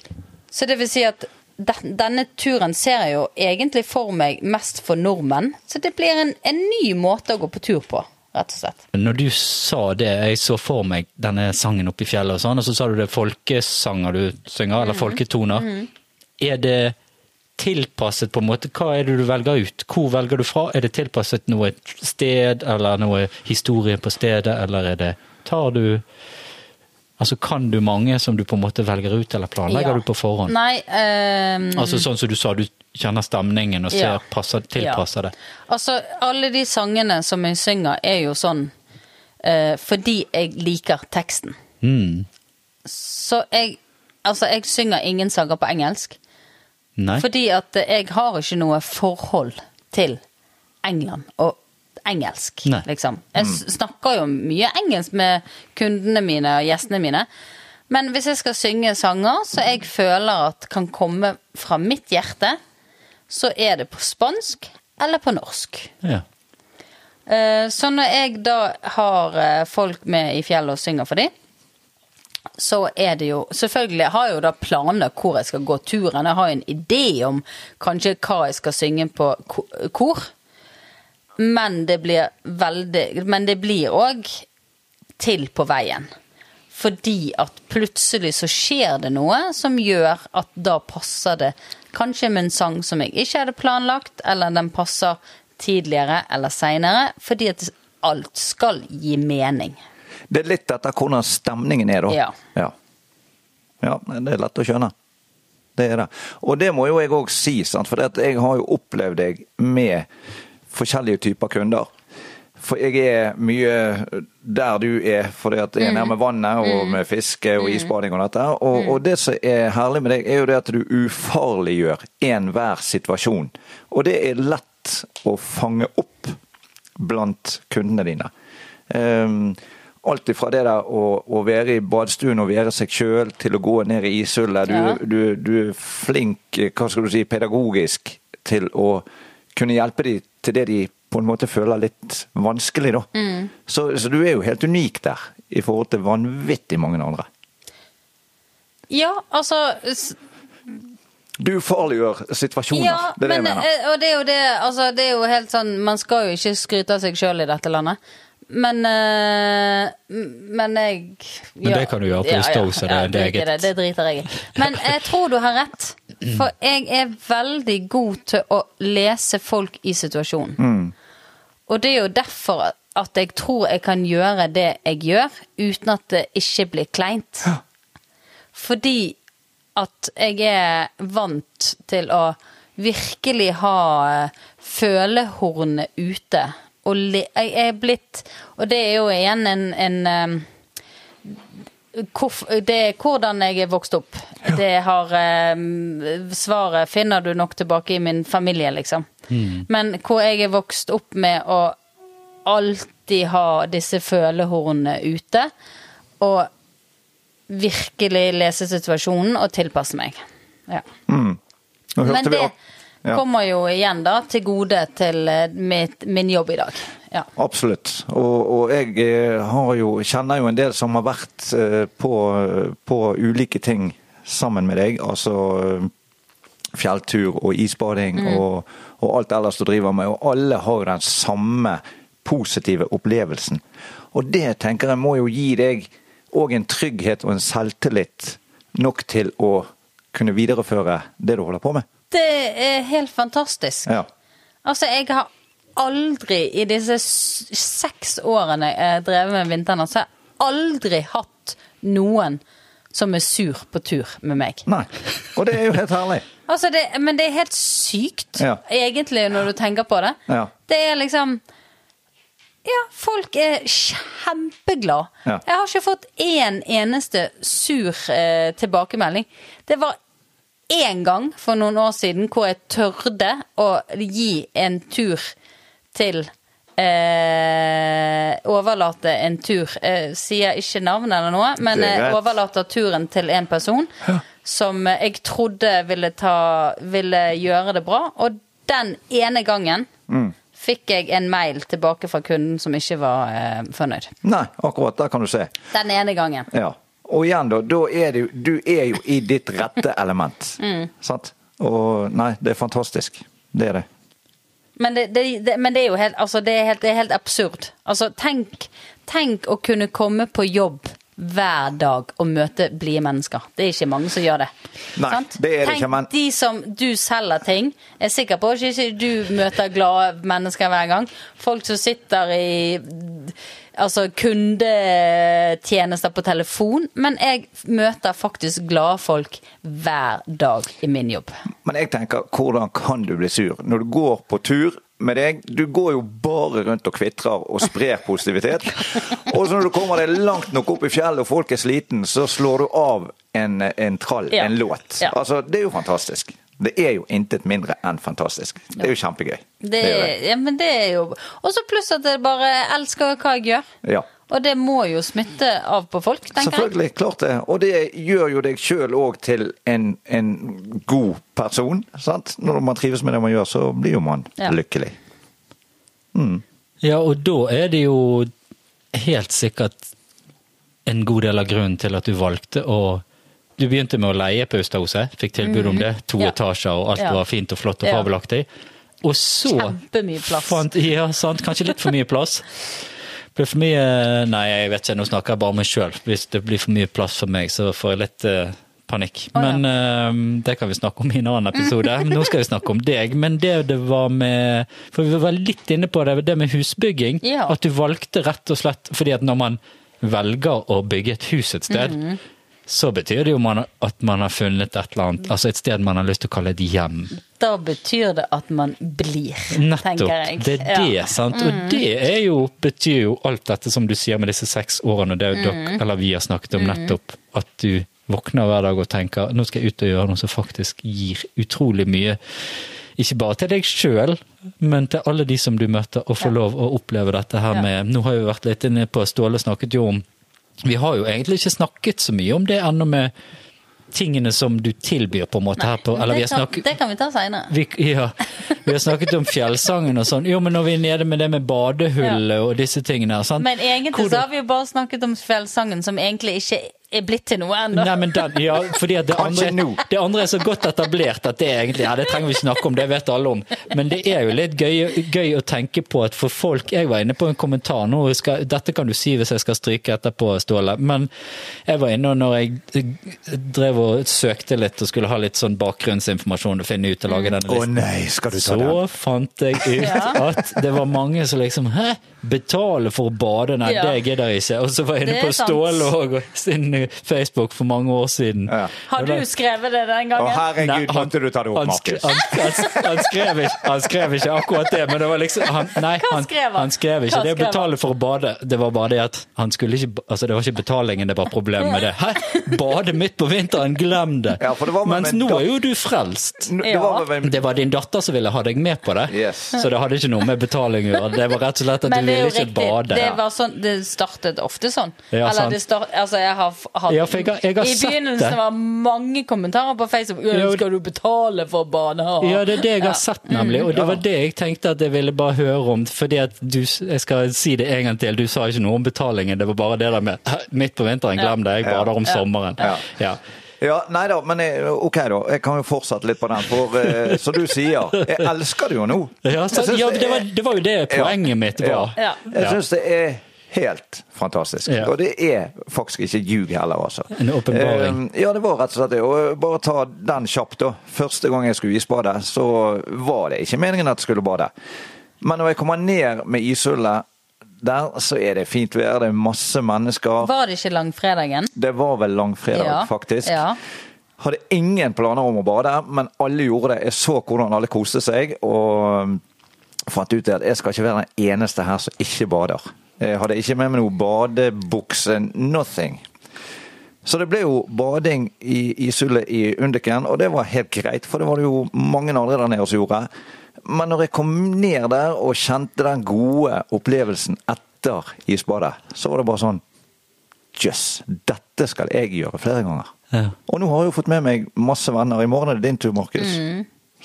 Så det vil si at den- denne turen ser jeg jo egentlig for meg mest for nordmenn. Så det blir en, en ny måte å gå på tur på, rett og slett. Når du sa det, jeg så for meg denne sangen oppe i fjellet og sånn, og så sa du det er folkesanger du synger, eller folketoner. Er det tilpasset på en måte, hva er det du velger ut? Hvor velger du fra? Er det tilpasset noe sted, eller noe historie på stedet, eller er det, tar du, altså kan du mange som du på en måte velger ut, eller planlegger Ja. du på forhånd? Nei um, Altså sånn som du sa, du kjenner stemningen og ser, Ja. passer, tilpasser det. Altså, alle de sangene som jeg synger, er jo sånn uh, fordi jeg liker teksten. Mm. Så jeg Altså, jeg synger ingen sanger på engelsk. Nei? Fordi at jeg har ikke noe forhold til England og engelsk, Nei. liksom. Jeg snakker jo mye engelsk med kundene mine og gjestene mine. Men hvis jeg skal synge sanger som jeg føler at kan komme fra mitt hjerte, så er det på spansk eller på norsk. Ja. Eh, Så når jeg da har eh, folk med i fjellet og synger for dem, så er det jo Selvfølgelig har jeg jo da planer hvor jeg skal gå turen. Jeg har jo en idé om kanskje hva jeg skal synge på kor. Men det blir veldig Men det blir òg til på veien. Fordi at plutselig så skjer det noe som gjør at da passer det kanskje med en sang som jeg ikke hadde planlagt, eller den passer tidligere eller seinere, fordi at alt skal gi mening. Det er litt etter hvordan stemningen er, da. Ja. ja. Ja, det er lett å skjønne. Det er det. Og det må jo jeg òg si, sant? for jeg har jo opplevd deg med forskjellige typer kunder. For jeg er mye der du er, fordi at jeg er nærme vannet og med fiske og isbading og dette. Og, og det som er herlig med deg, er jo det at du ufarliggjør enhver situasjon. Og det er lett å fange opp blant kundene dine. Um, alt ifra det der å, å være i badstuen og være seg sjøl, til å gå ned i ishullet. Du, Ja. du, du er flink, hva skal du si, pedagogisk til å kunne hjelpe dem til det de på en måte føler litt vanskelig, da. Så, så du er jo helt unik der, i forhold til vanvittig mange andre. Ja, altså Du farliggjør situasjoner. Ja, det er det jeg mener. eh, og det er jo det Altså, det er jo helt sånn Man skal jo ikke skryte av seg sjøl i dette landet. Men eh, Men jeg Men det kan du gjøre på ja, så det er det, eget. det, det driter jeg i. Men jeg tror du har rett. For jeg er veldig god til å lese folk i situasjonen. Mm. Og det er jo derfor at jeg tror jeg kan gjøre det jeg gjør, uten at det ikke blir kleint. Fordi at jeg er vant til å virkelig ha følehornet følehornene ute. Og le, jeg er blitt Og det er jo igjen en, en hvorf- det er hvordan jeg er vokst opp. Det har eh, Svaret finner du nok tilbake i min familie, liksom. Men hvor jeg er vokst opp med å alltid ha disse følehornene ute. Og virkelig lese situasjonen og tilpasse meg. Ja. Nå hørte Men vi det at- ja. kommer jo igjen da til gode til eh, mitt, min jobb i dag. Ja. Absolutt. Og, og jeg eh, har jo, kjenner jo en del som har vært eh, på, på ulike ting sammen med deg. Altså fjelltur og isbading og, og alt ellers du driver med. Og alle har jo den samme positive opplevelsen. Og det tenker jeg må jo gi deg òg en trygghet og en selvtillit nok til å kunne videreføre det du holder på med. Det er helt fantastisk. Ja. Altså, jeg har aldri i disse seks årene jeg har drevet med vinteren så har jeg aldri hatt noen som er sur på tur med meg. Nei. Og det er jo helt herlig. Altså det, men det er helt sykt, Ja. egentlig, når du tenker på det. Ja. Det er liksom Ja, folk er kjempeglade. Ja. Jeg har ikke fått én eneste sur eh, tilbakemelding. Det var én gang for noen år siden hvor jeg tørde å gi en tur til eh, Overlate en tur eh, Sier ikke navn eller noe, men overlater turen til en person som eh, jeg trodde ville, ta, ville gjøre det bra. Og den ene gangen Mm. fikk jeg en mail tilbake fra kunden som ikke var eh, fornøyd. Nei, akkurat. Der kan du se. Den ene gangen. Ja. Og igjen, da. da er du, du er jo i ditt rette element. Sant? Og nei, det er fantastisk. Det er det. Men det, det, det, men det er jo helt, altså det er helt, det er helt absurd. Altså, tenk, tenk å kunne komme på jobb hver dag og møte blide mennesker. Det er ikke mange som gjør det. Nei, det er det Tenk ikke, men- de som du selger ting. Jeg er sikker på at ikke du møter glade mennesker hver gang. Folk som sitter i altså kundetjenester på telefon. Men jeg møter faktisk glade folk hver dag i min jobb. Men jeg tenker, hvordan kan du bli sur? Når du går på tur med deg, du går jo bare rundt og kvitrer og sprer positivitet. Og så når du kommer deg langt nok opp i fjellet og folk er sliten, så slår du av en, en trall, Ja. en låt. Ja. Altså, det er jo fantastisk. Det er jo intet mindre enn fantastisk. Det er jo kjempegøy. Det, er ja, men det er jo Og så pluss at jeg bare elsker hva jeg gjør. Ja. Og det må jo smitte av på folk, tenker jeg. Selvfølgelig, klart det. Og det gjør jo deg sjøl òg til en, en god person. Sant? Når man trives med det man gjør, så blir jo man Ja. lykkelig. Ja, og da er det jo helt sikkert en god del av grunnen til at du valgte å Du begynte med å leie på Østerhuset, fikk tilbud om det. To Mhm. Ja. etasjer, og alt Ja. var fint og flott og fabelaktig. Og så Kjempemye plass. Fant, ja, sant. Kanskje litt for mye plass. Ble for mye Nei, jeg vet ikke, nå snakker jeg bare om meg sjøl. Hvis det blir for mye plass for meg, så får jeg litt uh, panikk. Oh, ja. Men uh, det kan vi snakke om i en annen episode. Nå skal vi snakke om deg. Men det det var med For vi var litt inne på det, det med husbygging. Ja. At du valgte rett og slett fordi at når man velger å bygge et hus et sted, Mhm. Så betyr det jo man, at man har funnet et eller annet, altså et sted man har lyst til å kalle et hjem. Da betyr det at man blir, Nettopp. tenker jeg. Det er det, Ja. sant. Og det er jo, betyr jo alt dette som du sier med disse seks årene, det Mm. dere, eller vi har snakket om nettopp, at du våkner hver dag og tenker nå skal jeg ut og gjøre noe som faktisk gir utrolig mye. Ikke bare til deg sjøl, men til alle de som du møter, og får lov å oppleve dette her Ja. med Nå har vi vært litt inne på Ståle snakket jo om Vi har jo egentlig ikke snakket så mye om det ennå med tingene som du tilbyr, på en måte, her på Eller vi det, snakket, kan, det kan vi ta seinere. vi, ja, vi har snakket om fjellsangen og sånn. Jo, men når vi er nede med det med badehullet og disse tingene her, sant? Men egentlig Hvor så har vi jo bare snakket om fjellsangen, som egentlig ikke er blitt til noe ennå. Nei, men den, ja, fordi at det andre, det andre er så godt etablert at det egentlig Ja, det trenger vi ikke snakke om, det vet alle om. Men det er jo litt gøy, gøy å tenke på at for folk Jeg var inne på en kommentar nå, skal, dette kan du si hvis jeg skal stryke etterpå, Ståle, men jeg var inne når jeg drev og søkte litt og skulle ha litt sånn bakgrunnsinformasjon og finne ut og lage denne Å listen. nei, skal du ta Så fant jeg ut at det var mange som liksom Hæ? Betale for å bade? Nei, Ja. det gidder jeg ikke. Og så var jeg inne på. Ståle og sin Facebook for mange år siden. Ja. Har du skrevet det den Å gangen? herregud, Nei, han- måtte du ta det opp, han, Markus? han, han, han, skrev ikke, han skrev ikke akkurat det, men det var liksom han, Nei, Hva han, skrev han? han skrev ikke Hva det å betale for å bade. Det var bare det at han skulle ikke Altså, det var ikke betalingen det var problemet med det. Hæ? Bade midt på vinteren, glem det! Ja, for det var med Mens min nå er jo du frelst. Det var Det var din datter som ville ha deg med på det, Yes. så det hadde ikke noe med betaling å gjøre. Det var rett og slett at Men du det er jo ikke riktig. bade. Det, var sånn, det startet ofte sånn. Ja, Eller sant. det start, altså jeg har hatt Ja, jeg har- jeg har I begynnelsen begynnelsen det. var mange kommentarer på Facebook. Ja, «Øh, Skal du betale for bane? Ja, det er det jeg har Ja. sett, nemlig. Og det var det jeg tenkte at jeg ville bare høre om. Fordi at du Jeg skal si det en gang til. Du sa ikke noe om betalingen. Det var bare det der med midt på vinteren, glem det. Jeg bader om Ja. sommeren. Ja. Ja. Ja, nei da, men jeg, ok da. Jeg kan jo fortsette litt på den. For eh, som du sier, jeg elsker det jo nå. Ja, så, synes ja, det var, det var jo det poenget mitt var. Ja. Jeg syns det er helt fantastisk. Ja. Og det er faktisk ikke ljug heller, altså. En åpenbaring. Eh, ja, det var rett og slett det. Og bare ta den kjapt, da. Første gang jeg skulle isbade, så var det ikke meningen at jeg skulle bade. Men når jeg kommer ned med ishullet der, så er det fint vær, det er masse mennesker. Var det ikke langfredagen? Det var vel langfredag, Ja. faktisk. Ja. Hadde ingen planer om å bade, men alle gjorde det. Jeg så hvordan alle koste seg, og fant ut at jeg skal ikke være den eneste her som ikke bader. Jeg hadde ikke med meg noe badebukse, nothing. Så det ble jo bading i, i Sulle i Undiken, og det var helt greit, for det var det jo mange andre der nede som gjorde. Men når jeg kom ned der og kjente den gode opplevelsen etter isbadet, så var det bare sånn Jøss, dette skal jeg gjøre flere ganger. Ja. Og nå har jeg jo fått med meg masse venner. I morgen er det din tur, Markus.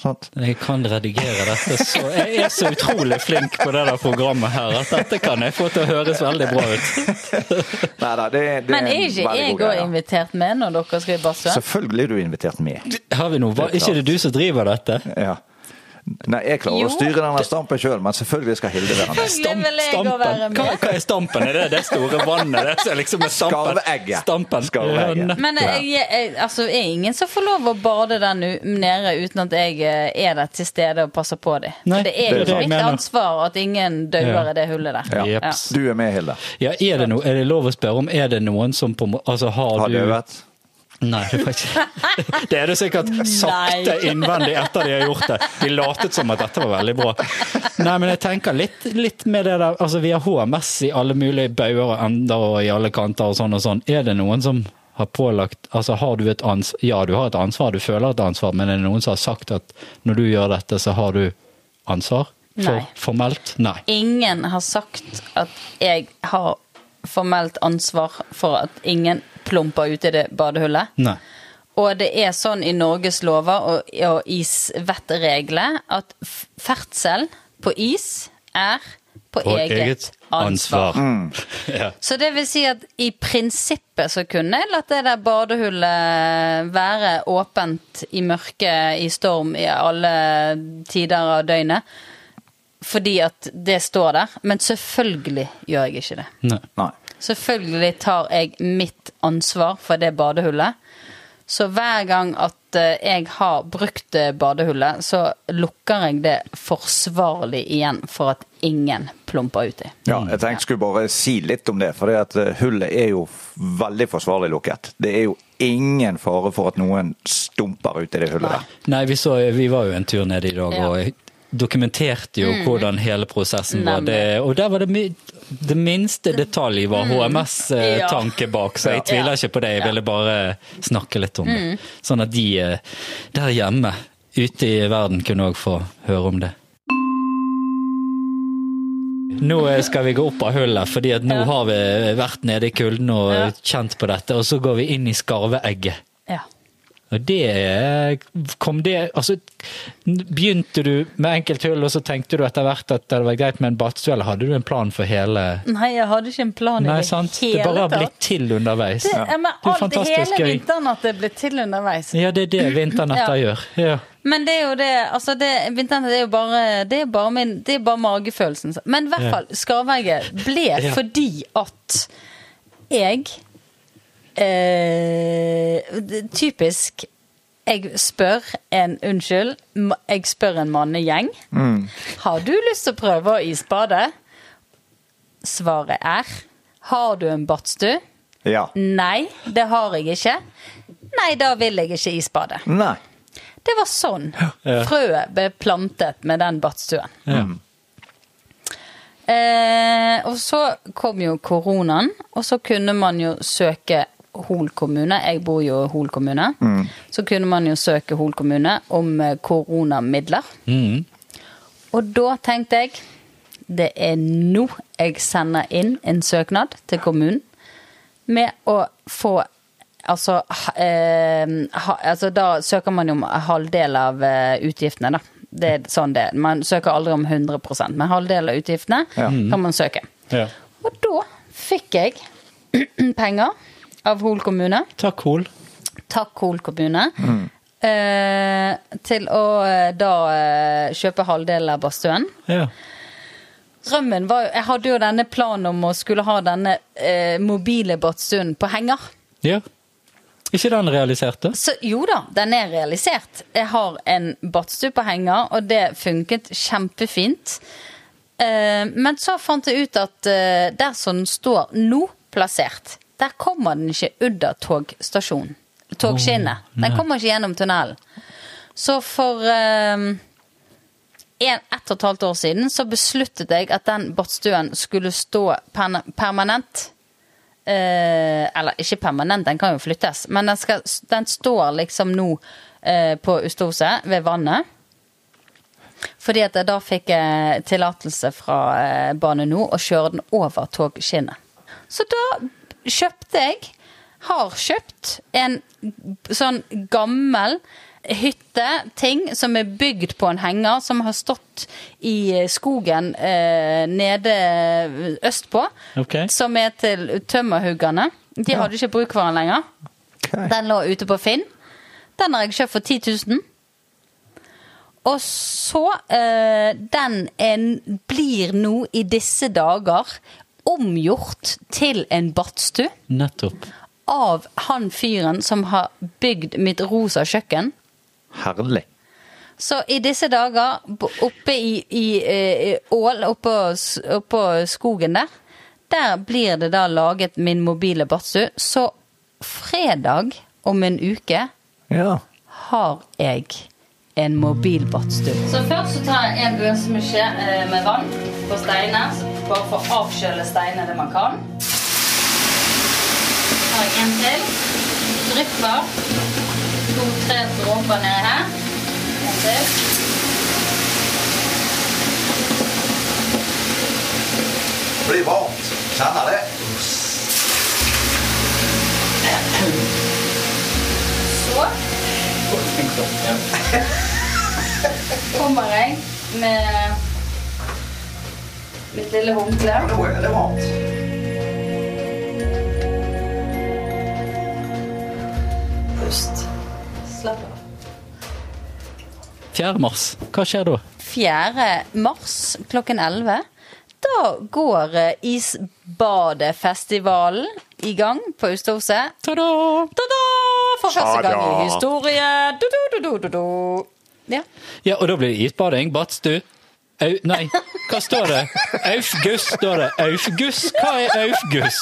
Sant? Jeg kan redigere dette så Jeg er så utrolig flink på det der programmet her at dette kan jeg få til å høres veldig bra ut. Neida, det, det Men er ikke jeg òg invitert med når dere skal i badstue? Selvfølgelig er du invitert med. Har vi noe? Er Ikke det du som driver dette? Ja. Nei, jeg klarer Jo. å styre denne stampen sjøl, men selvfølgelig skal Hilde være med. Jeg være Hva, med. hva er stampen? Er det det store vannet? Det er liksom stampen? Skarveegget. Stampen. Skarveegget. Men jeg, jeg, altså, er ingen som får lov å bade der nede uten at jeg eh, er der til stede og passer på dem? Nei, det er det jo det mitt mener. ansvar at ingen dauer Ja. i det hullet der. Ja. Ja. Du er med, Hilde. Ja, er det, no, er det lov å spørre om er det noen som på Altså, har, Har du døvet? Nei, det var ikke Det er det sikkert sakte innvendig etter de har gjort det. De latet som at dette var veldig bra. Nei, men jeg tenker litt, litt med det der Altså, vi har HMS i alle mulige bauger og ender og i alle kanter og sånn og sånn. Er det noen som har pålagt Altså, har du et ansvar Ja, du har et ansvar, du føler et ansvar, men er det noen som har sagt at når du gjør dette, så har du ansvar? For, Nei. Formelt? Nei. Ingen har sagt at jeg har formelt ansvar for at ingen plumper ut i det badehullet. Nei. Og det er sånn i Norges lover og, og isvettregler at ferdsel på is er på, På eget, eget ansvar. ansvar. Ja. Så det vil si at i prinsippet så kunne jeg latt det der badehullet være åpent i mørket, i storm, i alle tider av døgnet. Fordi at det står der. Men selvfølgelig gjør jeg ikke det. Nei. Nei. Selvfølgelig tar jeg mitt ansvar for det badehullet. Så hver gang at eh, jeg har brukt eh, badehullet, så lukker jeg det forsvarlig igjen for at ingen plumper uti. Ja, jeg tenkte jeg skulle bare si litt om det. For det at eh, hullet er jo veldig forsvarlig lukket. Det er jo ingen fare for at noen stumper ut i det hullet der. Nei, vi, så, vi var jo en tur nede i dag Ja. og dokumenterte jo hvordan hele prosessen var. Det, og der var det my det minste detalj var HMS-tanke bak, så jeg tviler ikke på det. Jeg ville bare snakke litt om det. Sånn at de eh, der hjemme, ute i verden, kunne òg få høre om det. Nå eh, skal vi gå opp av hullet, fordi at nå har vi vært nede i kulden og kjent på dette, og så går vi inn i skarveegget. Ja. Det kom det Altså, begynte du med enkelthull, og så tenkte du etter hvert at det var greit med en badstue, eller hadde du en plan for hele Nei, jeg hadde ikke en plan i Nei, det sant? hele Det bare har blitt til underveis. Det, ja. men Det er fantastisk hele gøy. at det ble til underveis. Ja, det er det vinternetter Ja. gjør. Ja. Men det er jo det altså det, er jo bare Det er bare, min, det er bare magefølelsen. Men i hvert fall, skarvegget ble fordi at jeg eh, Typisk jeg spør en Unnskyld. Jeg spør en mannegjeng. Har du lyst til å prøve å isbade? Svaret er Har du en badstue? Ja. Nei, det har jeg ikke. Nei, da vil jeg ikke isbade. Nei. Det var sånn Ja. frøet ble plantet med den badstuen. Ja. Eh, og så kom jo koronaen, og så kunne man jo søke Hol kommune. Jeg bor jo i Hol kommune. Så kunne man jo søke Hol kommune om eh, koronamidler. Mm. Og da tenkte jeg det er nå jeg sender inn en søknad til kommunen med å få Altså, eh, ha, altså da søker man jo om halvdel av eh, utgiftene, da. Det er sånn det er. Man søker aldri om 100% men halvdel av utgiftene Ja. kan man søke. Ja. Og da fikk jeg penger av Hol kommune. Takk, Hol. Takk, Hol kommune. Eh, til å eh, da eh, kjøpe halvdelen av badstuen. Ja. Drømmen var jo Jeg hadde jo denne planen om å skulle ha denne eh, mobile badstuen på henger. ja. Ikke den realiserte? Så jo da, den er realisert. Jeg har en badstue på henger, og det funket kjempefint. Eh, men så fant jeg ut at eh, der som den står nå plassert, der kommer den ikke under togstasjonen. Togskinnet. Den kommer ikke gjennom tunnelen. Så for um, en, ett og et halvt år siden så besluttet jeg at den badstuen skulle stå per permanent. Eh, eller ikke permanent, den kan jo flyttes, men den, skal, den står liksom nå eh, på ustose ved vannet. Fordi at jeg da fikk jeg tillatelse fra eh, Bane NOR å kjøre den over togskinnet. Så da kjøpte jeg, har kjøpt, en sånn gammel hytteting som er bygd på en henger, som har stått i skogen eh, nede østpå. Okay. Som er til tømmerhuggerne. De hadde ikke bruk for den lenger. Den lå ute på Finn. Den har jeg kjøpt for 10 000. Og så eh, Den er, blir nå i disse dager omgjort til en badstue Nettopp. av han fyren som har bygd mitt rosa kjøkken. Herlig. Så i disse dager, oppe i, i i Ål, oppå, oppå skogen der, der blir det da laget min mobile badstue. Så fredag om en uke Ja. har jeg en mobil badstue. Så først så tar jeg en bønsemykje eh, med vann på steiner, bare for å avkjøle steinene det man kan. Så tar jeg en til. Drypper to-tre dråper nedi her. En til. Det blir varmt. Kjenner det. Så kommer jeg med mitt lille håndkle. Nå det varmt. Pust. Slapp av. 4. mars. Hva skjer da? 4. mars klokken 11. Da går eh, Isbadefestivalen i gang på Ustadhuset. Ta-da! Ta-da! for første gang i historie du, du, du. Ja. Ja, og da blir det isbading. Badstue. Au, nei, hva står det? Aufguss står det. Aufguss? Hva er aufguss?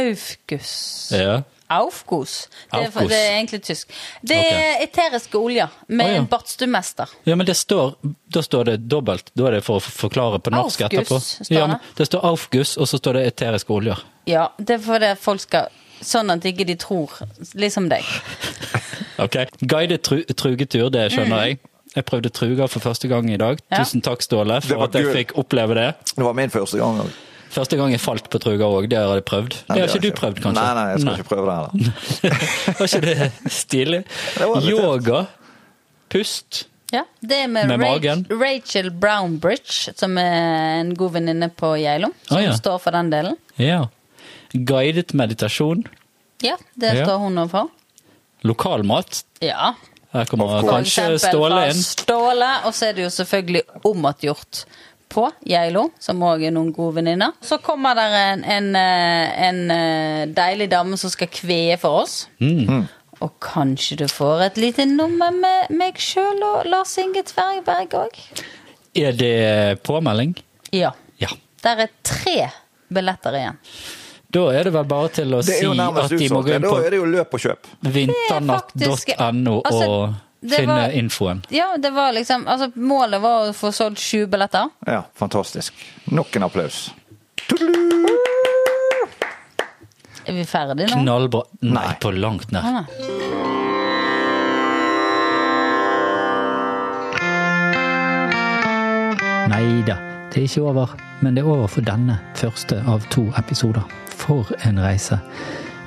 aufguss. Ja. Aufgus. Det er, Aufguss. det er egentlig tysk. Det er eteriske oljer med Å, ja. en badstuemester. ja, men det står, da står det dobbelt. Da er det for å forklare på norsk Aufguss, etterpå. står Ja, det. men det står aufguss, og så står det eteriske oljer. Ja, det er fordi folk skal Sånn at ikke de tror Liksom deg. Ok. Guidet tru, trugetur, det skjønner jeg. Jeg prøvde truger for første gang i dag. Mm. Ja. Tusen takk, Ståle, Det for var at jeg gul. fikk oppleve det. Det var min første gang òg. Første gang jeg falt på truger òg, det har jeg prøvd. Det har ikke du prøvd, kanskje? Nei, nei, jeg skal ikke prøve det heller. Var ikke det stilig? Det Yoga, pust. Ja, Det er med, Med Rachel. Rachel Brownbridge, som er en god venninne på Geilo, som Ah, ja. står for den delen. Ja. Guidet meditasjon. Ja, det Ja. står hun overfor. Lokalmat. Ja. Her kommer kanskje Ståle inn. Ståle, og så er det jo selvfølgelig omatgjort på Geilo, som òg er noen gode venninner. Så kommer det en, en, eh, en eh, deilig dame som skal kvee for oss. Mm. Og kanskje du får et lite nummer med meg sjøl og Lars Inge Tvergberg òg? Er det påmelding? Ja. Ja. Der er tre billetter igjen. Da er det vel bare til å si at de må gå inn Da på er det jo løp og kjøp. vinternatt.no Altså, og det finne var- infoen. Ja, det var liksom Altså, målet var å få solgt sju billetter. Ja, fantastisk. Nok en applaus. Er vi ferdige nå? Knallbra. Nei, Nei. på langt nær. Ah. Nei da, det er ikke over. Men det er over for denne første av to episoder. For en reise.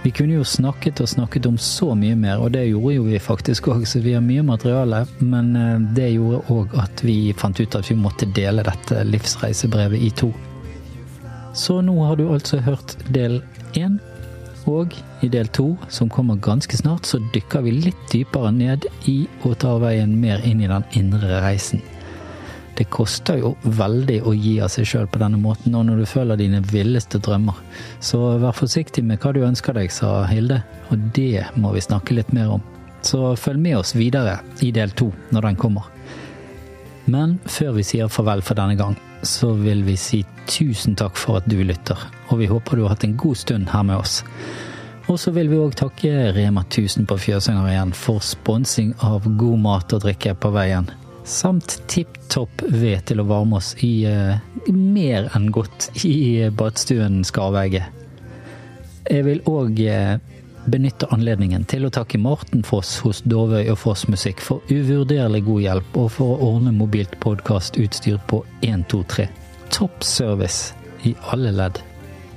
Vi kunne jo snakket og snakket om så mye mer, og det gjorde jo vi faktisk òg, så vi har mye materiale. Men eh, det gjorde òg at vi fant ut at vi måtte dele dette livsreisebrevet i to. Så nå har du altså hørt del én. Og i del to, som kommer ganske snart, så dykker vi litt dypere ned i og tar veien mer inn i den indre reisen. Det koster jo veldig å gi av seg sjøl på denne måten, og når du føler dine villeste drømmer. Så vær forsiktig med hva du ønsker deg, sa Hilde, og det må vi snakke litt mer om. Så følg med oss videre i del to når den kommer. Men før vi sier farvel for denne gang, så vil vi si tusen takk for at du lytter, og vi håper du har hatt en god stund her med oss. Og så vil vi òg takke Rema 1000 på Fjøsanger igjen for sponsing av god mat og drikke på veien. Samt tipp topp ved til å varme oss i eh, mer enn godt i badstuen Skarvegget. Jeg vil òg eh, benytte anledningen til å takke Morten Foss hos Dovøy og Foss Musikk for uvurderlig god hjelp, og for å ordne mobilt podkastutstyr på 123. Topp service i alle ledd.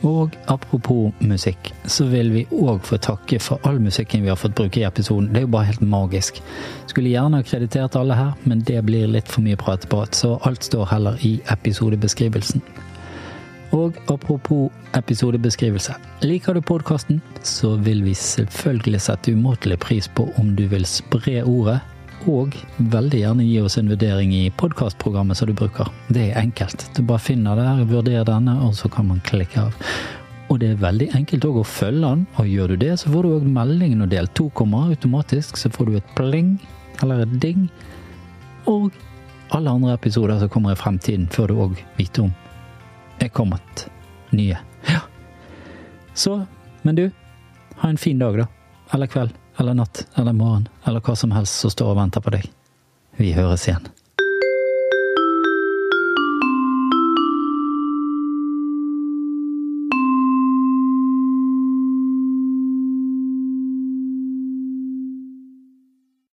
Og apropos musikk, så vil vi òg få takke for all musikken vi har fått bruke i episoden. Det er jo bare helt magisk. Skulle gjerne ha kreditert alle her, men det blir litt for mye prateprat, så alt står heller i episodebeskrivelsen. Og apropos episodebeskrivelse. Liker du podkasten, så vil vi selvfølgelig sette umåtelig pris på om du vil spre ordet, og veldig gjerne gi oss en vurdering i podkastprogrammet som du bruker. Det er enkelt. Du bare finner der, vurderer denne, og så kan man klikke av. Og det er veldig enkelt å følge den, og gjør du det, så får du òg melding når del to kommer automatisk. Så får du et pling, eller et ding, og alle andre episoder som kommer i fremtiden, får du òg vite om er kommet nye. Ja. Så, men du, ha en fin dag, da. Eller kveld, eller natt, eller morgen, eller hva som helst som står og venter på deg. Vi høres igjen.